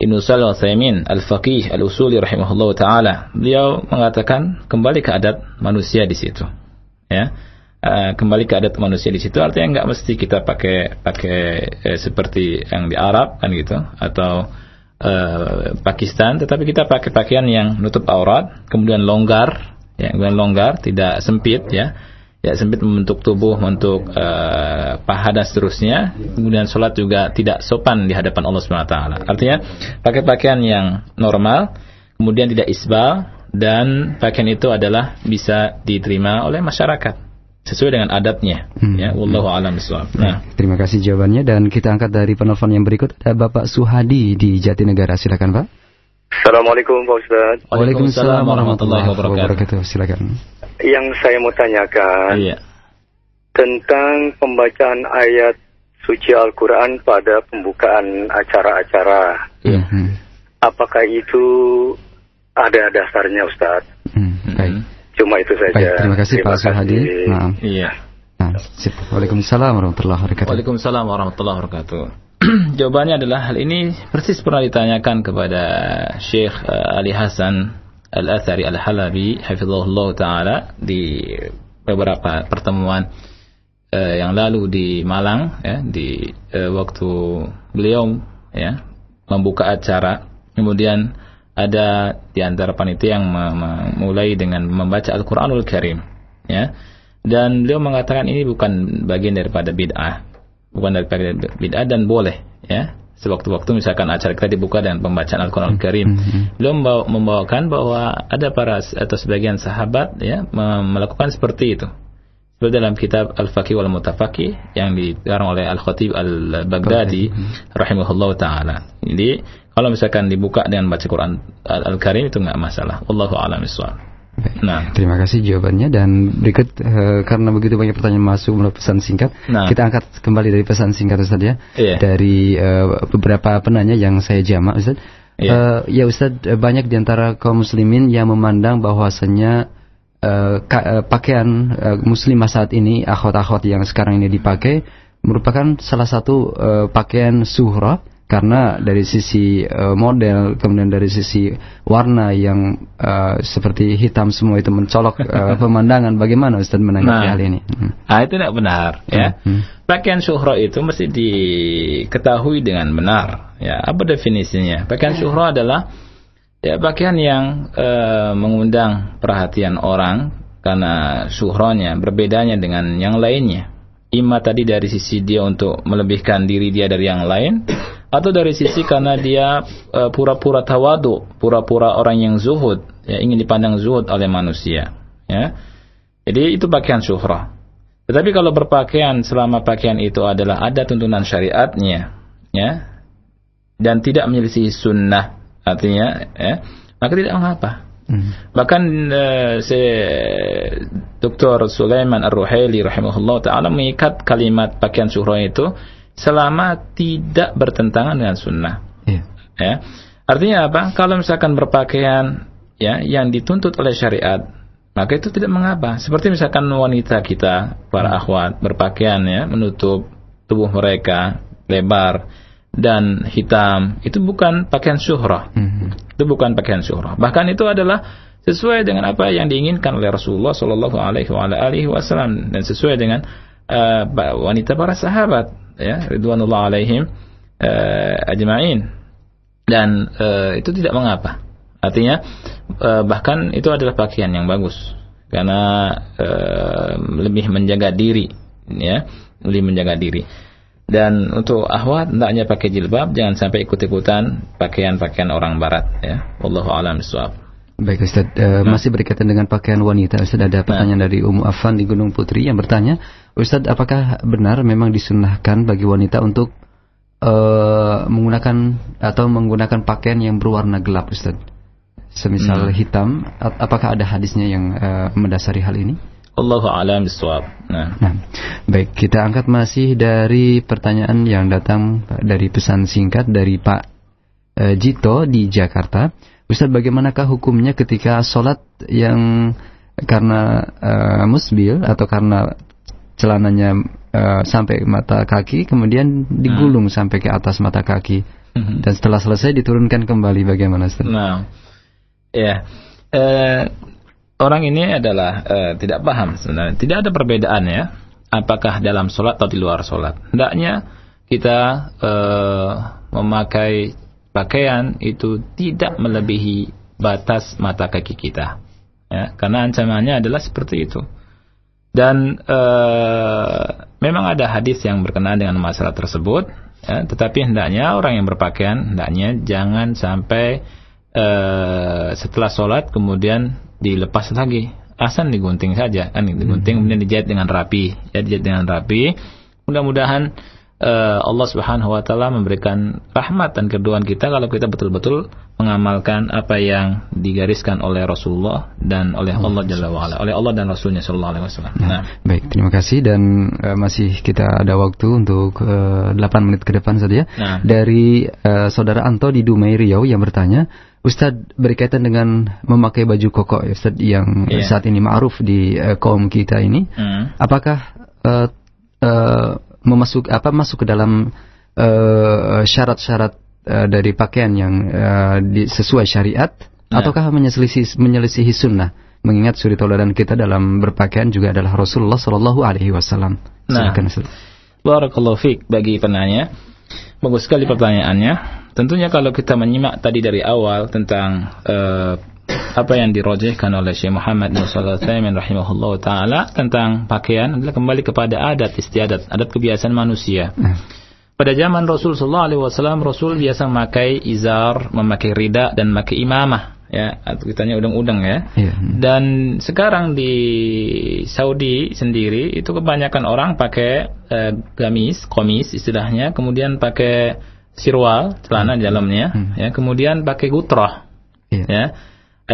Ibn Salih al Al-Faqih Al-Usuli rahimahullah taala. Beliau mengatakan kembali ke adat manusia di situ. Ya. Uh, kembali ke adat manusia di situ artinya nggak mesti kita pakai pakai eh, seperti yang di Arab kan gitu atau uh, Pakistan tetapi kita pakai pakaian yang nutup aurat kemudian longgar ya kemudian longgar tidak sempit ya ya sempit membentuk tubuh untuk uh, paha dan seterusnya kemudian sholat juga tidak sopan di hadapan Allah SWT artinya pakai pakaian yang normal kemudian tidak isbal dan pakaian itu adalah bisa diterima oleh masyarakat sesuai dengan adatnya. Hmm. ya wallahu alam nah. terima kasih jawabannya. Dan kita angkat dari penelpon yang berikut. Ada Bapak Suhadi di Jatinegara. Silakan Pak. Assalamualaikum Pak Ustaz. Waalaikumsalam warahmatullahi wabarakatuh. silakan. Yang saya mau tanyakan iya. tentang pembacaan ayat suci Al-Quran pada pembukaan acara-acara. Iya. Apakah itu ada dasarnya, Ustaz? Hmm, baik. Cuma itu saja. Baik, terima kasih terima Pak Suhadi. Nah. Iya. Nah, Waalaikumsalam warahmatullahi wabarakatuh. Waalaikumsalam warahmatullahi wabarakatuh. Jawabannya adalah hal ini persis pernah ditanyakan kepada Syekh uh, Ali Hasan Al-Athari Al-Halabi hafizahullah taala di beberapa pertemuan uh, yang lalu di Malang ya di uh, waktu beliau ya membuka acara kemudian ada di antara panitia yang memulai dengan membaca Al-Qur'anul Karim ya dan beliau mengatakan ini bukan bagian daripada bid'ah bukan daripada bid'ah dan boleh ya sewaktu-waktu misalkan acara kita dibuka dengan pembacaan Al-Quran Al-Karim. Mm-hmm. Beliau membawa, membawakan bahwa ada para atau sebagian sahabat ya melakukan seperti itu. Seperti dalam kitab Al-Faqih wal Mutafaqih yang dikarang oleh Al-Khatib Al-Baghdadi rahimahullah taala. Jadi kalau misalkan dibuka dengan baca Quran Al-Karim itu enggak masalah. Allahu a'lam Nah, terima kasih jawabannya dan berikut uh, karena begitu banyak pertanyaan masuk melalui pesan singkat, nah. kita angkat kembali dari pesan singkat Ustaz ya. Yeah. Dari uh, beberapa penanya yang saya jamak Ustaz. Yeah. Uh, ya Ustaz, banyak di antara kaum muslimin yang memandang bahwasanya uh, uh, pakaian uh, muslimah saat ini, akhwat-akhwat yang sekarang ini dipakai merupakan salah satu uh, pakaian suhra karena dari sisi uh, model kemudian dari sisi warna yang uh, seperti hitam semua itu mencolok uh, pemandangan bagaimana Ustaz menanggapi nah, hal ini? Hmm. Ah itu tidak benar ya. Hmm. Pakaian syuhra itu mesti diketahui dengan benar ya. Apa definisinya? Pakaian syuhra adalah ya pakaian yang uh, mengundang perhatian orang karena syuhranya berbedanya dengan yang lainnya. Ima tadi dari sisi dia untuk melebihkan diri dia dari yang lain atau dari sisi karena dia e, pura-pura uh, tawadu, pura-pura orang yang zuhud, ya ingin dipandang zuhud oleh manusia, ya. Jadi itu pakaian syuhrah. Tetapi kalau berpakaian selama pakaian itu adalah ada tuntunan syariatnya, ya, dan tidak menyelisih sunnah, artinya, ya, maka tidak mengapa. Hmm. Bahkan uh, si Dr. Sulaiman Ar-Ruhaili rahimahullah taala mengikat kalimat pakaian syuhra itu selama tidak bertentangan dengan sunnah. Yeah. Ya. Artinya apa? Kalau misalkan berpakaian ya yang dituntut oleh syariat, maka itu tidak mengapa. Seperti misalkan wanita kita, para akhwat berpakaian ya menutup tubuh mereka lebar dan hitam itu bukan pakaian syuhrah. Mm-hmm. Itu bukan pakaian syuhrah. Bahkan itu adalah sesuai dengan apa yang diinginkan oleh Rasulullah Shallallahu Alaihi Wasallam dan sesuai dengan uh, wanita para sahabat ya ridwanullah alaihim uh, ajma'in dan uh, itu tidak mengapa. Artinya uh, bahkan itu adalah pakaian yang bagus karena uh, lebih menjaga diri ya, lebih menjaga diri. Dan untuk ahwat hendaknya pakai jilbab, jangan sampai ikut-ikutan pakaian-pakaian orang barat ya. Wallahu a'lam. Baik Ustaz, uh, nah. masih berkaitan dengan pakaian wanita. Ustaz ada pertanyaan nah. dari Ummu Afan di Gunung Putri yang bertanya, Ustaz apakah benar memang disunahkan bagi wanita untuk uh, menggunakan atau menggunakan pakaian yang berwarna gelap Ustaz? Semisal hmm. hitam, apakah ada hadisnya yang uh, mendasari hal ini? Allahu a'lam bishawab. Nah. nah, baik kita angkat masih dari pertanyaan yang datang dari pesan singkat dari Pak e, Jito di Jakarta. Ustaz, bagaimanakah hukumnya ketika sholat yang karena e, musbil atau karena celananya e, sampai mata kaki, kemudian digulung hmm. sampai ke atas mata kaki, hmm. dan setelah selesai diturunkan kembali, bagaimana Ustaz? Nah, ya. Yeah orang ini adalah uh, tidak paham sebenarnya. Tidak ada perbedaan ya. Apakah dalam sholat atau di luar sholat. Hendaknya kita uh, memakai pakaian itu tidak melebihi batas mata kaki kita. Ya, karena ancamannya adalah seperti itu. Dan uh, memang ada hadis yang berkenaan dengan masalah tersebut. Ya, tetapi hendaknya orang yang berpakaian hendaknya jangan sampai uh, setelah sholat kemudian dilepas lagi asal digunting saja kan digunting hmm. kemudian dijahit dengan rapi ya dijahit dengan rapi mudah-mudahan uh, Allah Subhanahu wa taala memberikan rahmat dan keduaan kita kalau kita betul-betul mengamalkan apa yang digariskan oleh Rasulullah dan oleh Allah Jalla wa oleh Allah dan Rasulnya sallallahu alaihi wasallam. Nah, nah, baik, terima kasih dan uh, masih kita ada waktu untuk uh, eh, 8 menit ke depan saja. Nah. Dari uh, saudara Anto di Dumai Riau yang bertanya, Ustadz berkaitan dengan memakai baju koko ya Ustadz yang yeah. saat ini ma'ruf di uh, kaum kita ini mm. apakah uh, uh, memasuk apa masuk ke dalam syarat-syarat uh, uh, dari pakaian yang uh, di, sesuai syariat yeah. ataukah menyelisihi menyelisihi sunnah mengingat suri tauladan kita dalam berpakaian juga adalah Rasulullah Shallallahu alaihi wasallam. Nah, Barakallahu bagi penanya. Bagus sekali pertanyaannya. Tentunya kalau kita menyimak tadi dari awal tentang uh, apa yang dirojehkan oleh Syekh Muhammad bin Shalih rahimahullah taala tentang pakaian adalah kembali kepada adat istiadat, adat kebiasaan manusia. Pada zaman Rasul sallallahu alaihi wasallam Rasul biasa memakai izar, memakai rida dan memakai imamah ya kitanya udang-udang ya. Yeah. Dan sekarang di Saudi sendiri itu kebanyakan orang pakai uh, gamis, komis istilahnya, kemudian pakai sirwal celana hmm. di dalamnya hmm. ya kemudian pakai gutroh yeah. ya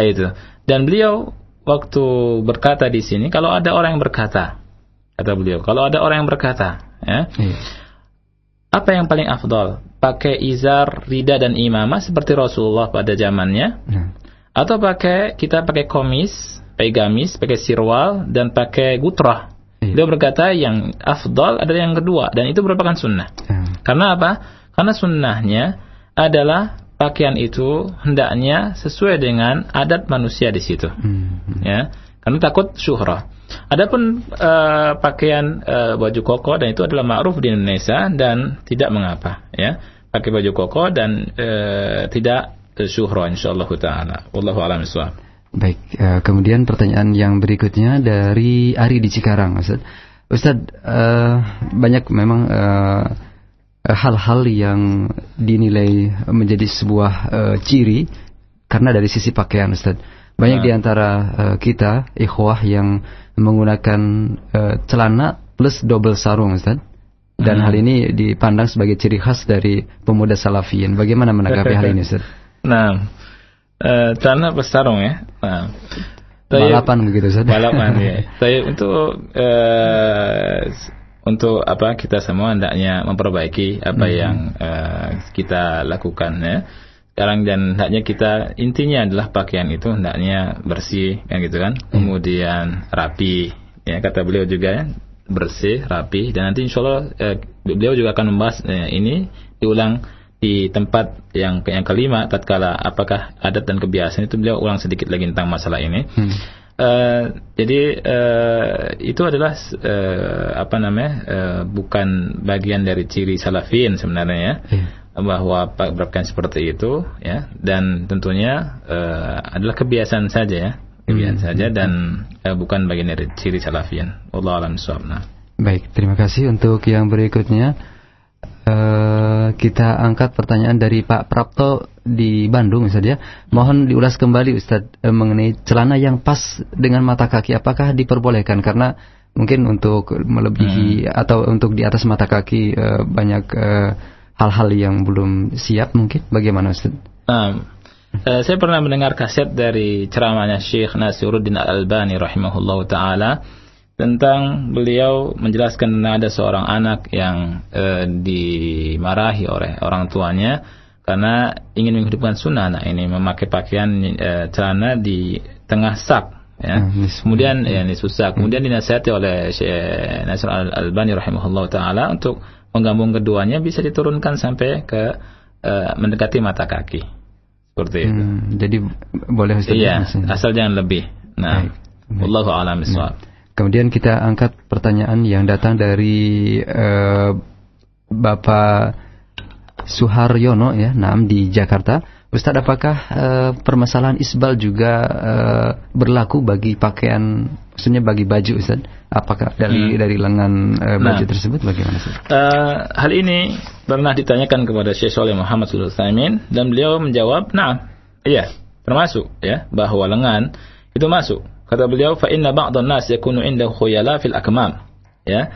itu dan beliau waktu berkata di sini kalau ada orang yang berkata kata beliau kalau ada orang yang berkata ya yeah. apa yang paling afdol pakai izar rida dan imamah seperti Rasulullah pada zamannya yeah. atau pakai kita pakai komis pakai gamis pakai sirwal dan pakai gutroh yeah. dia berkata yang afdol adalah yang kedua dan itu merupakan sunnah yeah. karena apa karena sunnahnya adalah pakaian itu hendaknya sesuai dengan adat manusia di situ. Hmm. Ya, karena takut syuhrah. Adapun uh, pakaian uh, baju koko dan itu adalah ma'ruf di Indonesia dan tidak mengapa, ya. Pakai baju koko dan uh, tidak syuhrah insyaallah taala. Wallahu a'lam bishawab. Baik, uh, kemudian pertanyaan yang berikutnya dari Ari di Cikarang, Ustaz. Ustaz, uh, banyak memang uh, hal-hal yang dinilai menjadi sebuah uh, ciri karena dari sisi pakaian Ustaz. Banyak nah. di antara uh, kita ikhwah yang menggunakan uh, celana plus double sarung Ustaz. Dan hmm. hal ini dipandang sebagai ciri khas dari pemuda salafiyin. Bagaimana menanggapi hal ini Ustaz? Nah, uh, celana sarung ya. Nah, balapan begitu saja. Balapan ya. Tapi untuk uh, untuk apa kita semua hendaknya memperbaiki apa hmm. yang uh, kita lakukan ya. Sekarang dan hendaknya kita intinya adalah pakaian itu hendaknya bersih kan gitu kan. Hmm. Kemudian rapi ya kata beliau juga ya bersih, rapi dan nanti insya Allah eh, beliau juga akan membahas eh, ini diulang di tempat yang yang kelima tatkala apakah adat dan kebiasaan itu beliau ulang sedikit lagi tentang masalah ini. Hmm. Uh, jadi uh, itu adalah uh, apa namanya uh, bukan bagian dari ciri salafin sebenarnya ya. Yeah. bahwa berpakaian seperti itu ya dan tentunya uh, adalah kebiasaan saja ya kebiasaan hmm. saja dan uh, bukan bagian dari ciri salafin. Allah alam nah. Baik, terima kasih untuk yang berikutnya. Uh, kita angkat pertanyaan dari Pak Prapto di Bandung misalnya. Mohon diulas kembali Ustadz uh, mengenai celana yang pas dengan mata kaki. Apakah diperbolehkan? Karena mungkin untuk melebihi hmm. atau untuk di atas mata kaki uh, banyak hal-hal yang belum siap mungkin. Bagaimana Ustadz? Um, saya pernah mendengar kaset dari ceramahnya Syekh Nasiruddin Al-Albani rahimahullah taala tentang beliau menjelaskan ada seorang anak yang e, dimarahi oleh orang tuanya karena ingin menghidupkan sunnah. Anak ini memakai pakaian e, celana di tengah sak ya. Hmm, kemudian ya ini susah kemudian dinasihati oleh Syekh Nasr Al Albani rahimahullah taala untuk menggabung keduanya bisa diturunkan sampai ke e, mendekati mata kaki. Seperti itu. Hmm, jadi boleh Ustaz iya asal jangan lebih. Nah Wallahu a'lam bishawab Kemudian kita angkat pertanyaan yang datang dari uh, Bapak Suharyono ya, Nam di Jakarta. Ustadz, apakah uh, permasalahan isbal juga uh, berlaku bagi pakaian, maksudnya bagi baju, Ustaz? Apakah dari hmm. dari lengan uh, baju nah, tersebut bagaimana, Ustaz? Uh, hal ini pernah ditanyakan kepada Syekh Soleh Muhammad Sulaiman dan beliau menjawab, "Nah, iya, termasuk ya bahwa lengan itu masuk Kata beliau, fa inna ba'dhan nas yakunu indahu khuyala fil akmam. Ya.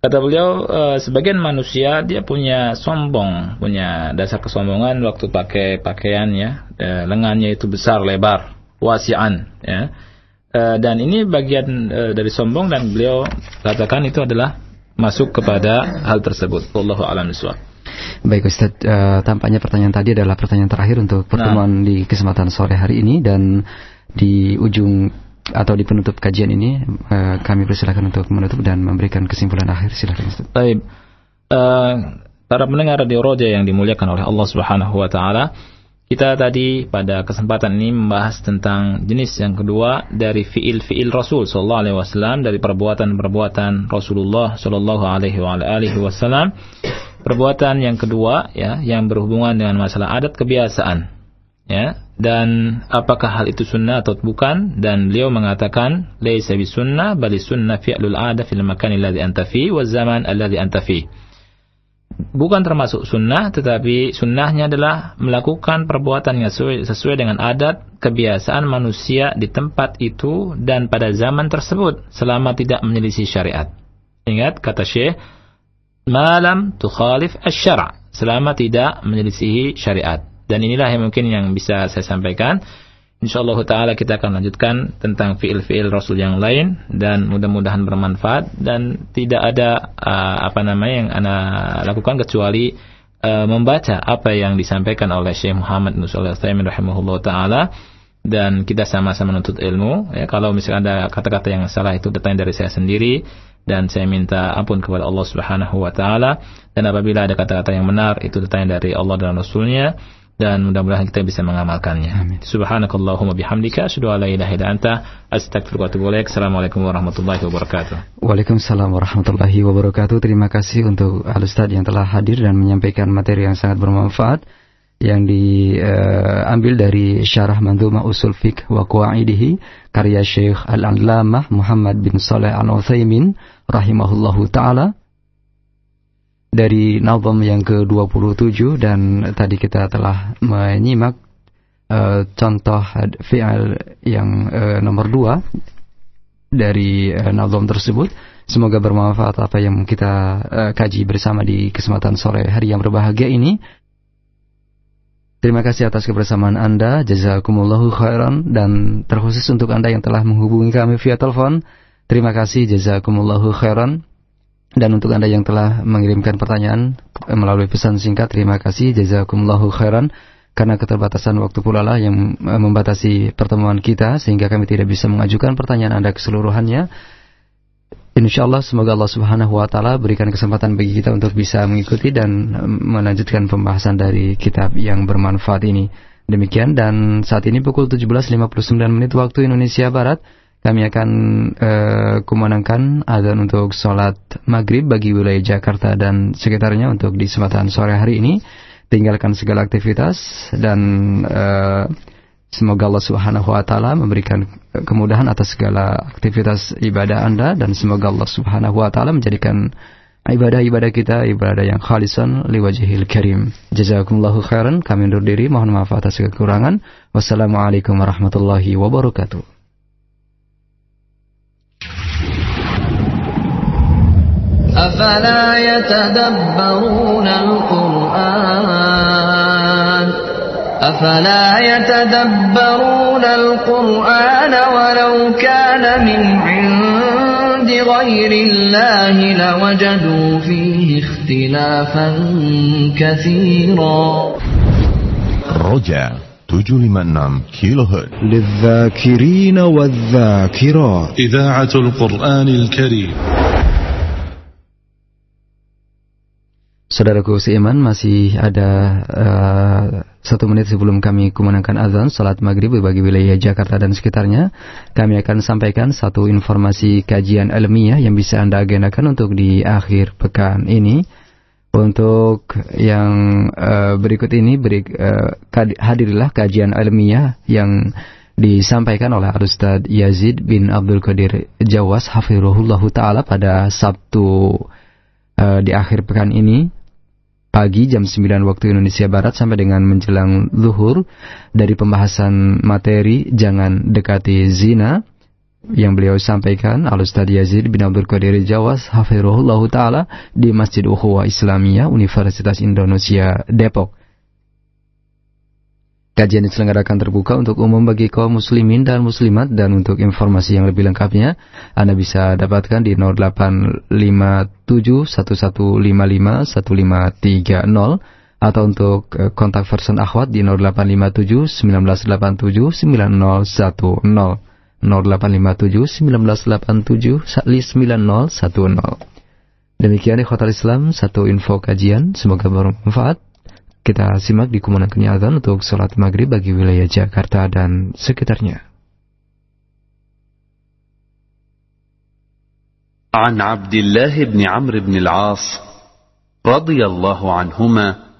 Kata beliau, e, sebagian manusia dia punya sombong, punya dasar kesombongan waktu pakai pakaian ya, e, lengannya itu besar, lebar, wasi'an ya. E, dan ini bagian e, dari sombong dan beliau katakan itu adalah masuk kepada hal tersebut. Wallahu a'lam bishawab. Baik Ustaz, uh, tampaknya pertanyaan tadi adalah pertanyaan terakhir untuk pertemuan nah. di kesempatan sore hari ini dan di ujung atau di penutup kajian ini uh, kami persilakan untuk menutup dan memberikan kesimpulan akhir silakan Ustaz. Baik. Uh, para pendengar radio Roja yang dimuliakan oleh Allah Subhanahu wa taala, kita tadi pada kesempatan ini membahas tentang jenis yang kedua dari fiil-fiil Rasul sallallahu alaihi wasallam dari perbuatan-perbuatan Rasulullah sallallahu alaihi wasallam. Perbuatan yang kedua ya yang berhubungan dengan masalah adat kebiasaan ya. Dan apakah hal itu sunnah atau bukan? Dan beliau mengatakan laisa sunnah bali sunnah fi'lul ada fil makan alladhi anta fi wa zaman alladhi anta fi. Bukan termasuk sunnah tetapi sunnahnya adalah melakukan perbuatan yang sesuai, sesuai dengan adat kebiasaan manusia di tempat itu dan pada zaman tersebut selama tidak menyelisih syariat. Ingat kata Syekh malam tukhalif asy-syara' selama tidak menyelisihi syariat dan inilah yang mungkin yang bisa saya sampaikan. Insyaallah taala kita akan lanjutkan tentang fiil-fiil Rasul yang lain dan mudah-mudahan bermanfaat. Dan tidak ada uh, apa namanya yang ana lakukan kecuali uh, membaca apa yang disampaikan oleh Syekh Muhammad rahimahullah taala. Dan kita sama-sama menuntut ilmu ya. Kalau misalnya ada kata-kata yang salah itu datang dari saya sendiri dan saya minta ampun kepada Allah Subhanahu wa taala. Dan apabila ada kata-kata yang benar itu datang dari Allah dan Rasulnya dan mudah-mudahan kita bisa mengamalkannya. Amin. Subhanakallahumma bihamdika asyhadu an la ilaha illa anta astaghfiruka wa atubu ilaik. Assalamualaikum warahmatullahi wabarakatuh. Waalaikumsalam warahmatullahi wabarakatuh. Terima kasih untuk Al Ustaz yang telah hadir dan menyampaikan materi yang sangat bermanfaat yang diambil uh, dari Syarah Mandhumah Usul Fiqh wa Qawaidihi karya Syekh Al-Allamah Muhammad bin Saleh Al-Utsaimin rahimahullahu taala dari album yang ke-27 dan tadi kita telah menyimak uh, contoh fi'al yang uh, nomor 2 dari uh, album tersebut. Semoga bermanfaat apa yang kita uh, kaji bersama di kesempatan sore hari yang berbahagia ini. Terima kasih atas kebersamaan Anda, jazakumullahu khairan dan terkhusus untuk Anda yang telah menghubungi kami via telepon. Terima kasih jazakumullahu khairan. Dan untuk Anda yang telah mengirimkan pertanyaan melalui pesan singkat, terima kasih jazakumullahu khairan karena keterbatasan waktu pula lah yang eh, membatasi pertemuan kita sehingga kami tidak bisa mengajukan pertanyaan Anda keseluruhannya. Insya Allah semoga Allah Subhanahu Wa Taala berikan kesempatan bagi kita untuk bisa mengikuti dan melanjutkan pembahasan dari kitab yang bermanfaat ini. Demikian dan saat ini pukul 17.59 menit waktu Indonesia Barat kami akan uh, kumandangkan adzan untuk sholat maghrib bagi wilayah Jakarta dan sekitarnya untuk di kesempatan sore hari ini. Tinggalkan segala aktivitas dan uh, Semoga Allah Subhanahu wa taala memberikan kemudahan atas segala aktivitas ibadah Anda dan semoga Allah Subhanahu wa taala menjadikan ibadah-ibadah kita ibadah yang khalisan liwajhil karim. Jazakumullahu khairan. Kami undur diri. Mohon maaf atas kekurangan. Wassalamualaikum warahmatullahi wabarakatuh. أفلا يتدبرون القرآن؟ أفلا يتدبرون القرآن ولو كان من عند غير الله لوجدوا فيه اختلافا كثيرا. رجع enam كيلو هرتز للذاكرين والذاكرات. إذاعة القرآن الكريم. Saudaraku seiman masih ada uh, satu menit sebelum kami kumandangkan azan salat maghrib bagi wilayah Jakarta dan sekitarnya. Kami akan sampaikan satu informasi kajian ilmiah yang bisa anda agendakan untuk di akhir pekan ini. Untuk yang uh, berikut ini beri, uh, hadirilah kajian ilmiah yang disampaikan oleh Ustaz Yazid bin Abdul Qadir Jawas hafizahullah taala pada Sabtu di akhir pekan ini pagi jam 9 waktu Indonesia Barat sampai dengan menjelang zuhur dari pembahasan materi jangan dekati zina yang beliau sampaikan Al Ustaz Yazid bin Abdul Qadir Jawas hafizahullah taala di Masjid Ukhuwah Islamiyah Universitas Indonesia Depok. Kajian diselenggarakan terbuka untuk umum bagi kaum muslimin dan muslimat dan untuk informasi yang lebih lengkapnya Anda bisa dapatkan di 085711551530 atau untuk eh, kontak person akhwat di 0857 1987 9010 0857 1987 9010 Demikian Hotel Islam satu info kajian. Semoga bermanfaat kita simak di kumunan kenyataan untuk sholat maghrib bagi wilayah Jakarta dan sekitarnya. An Abdullah bin Amr bin Al-As radhiyallahu anhumah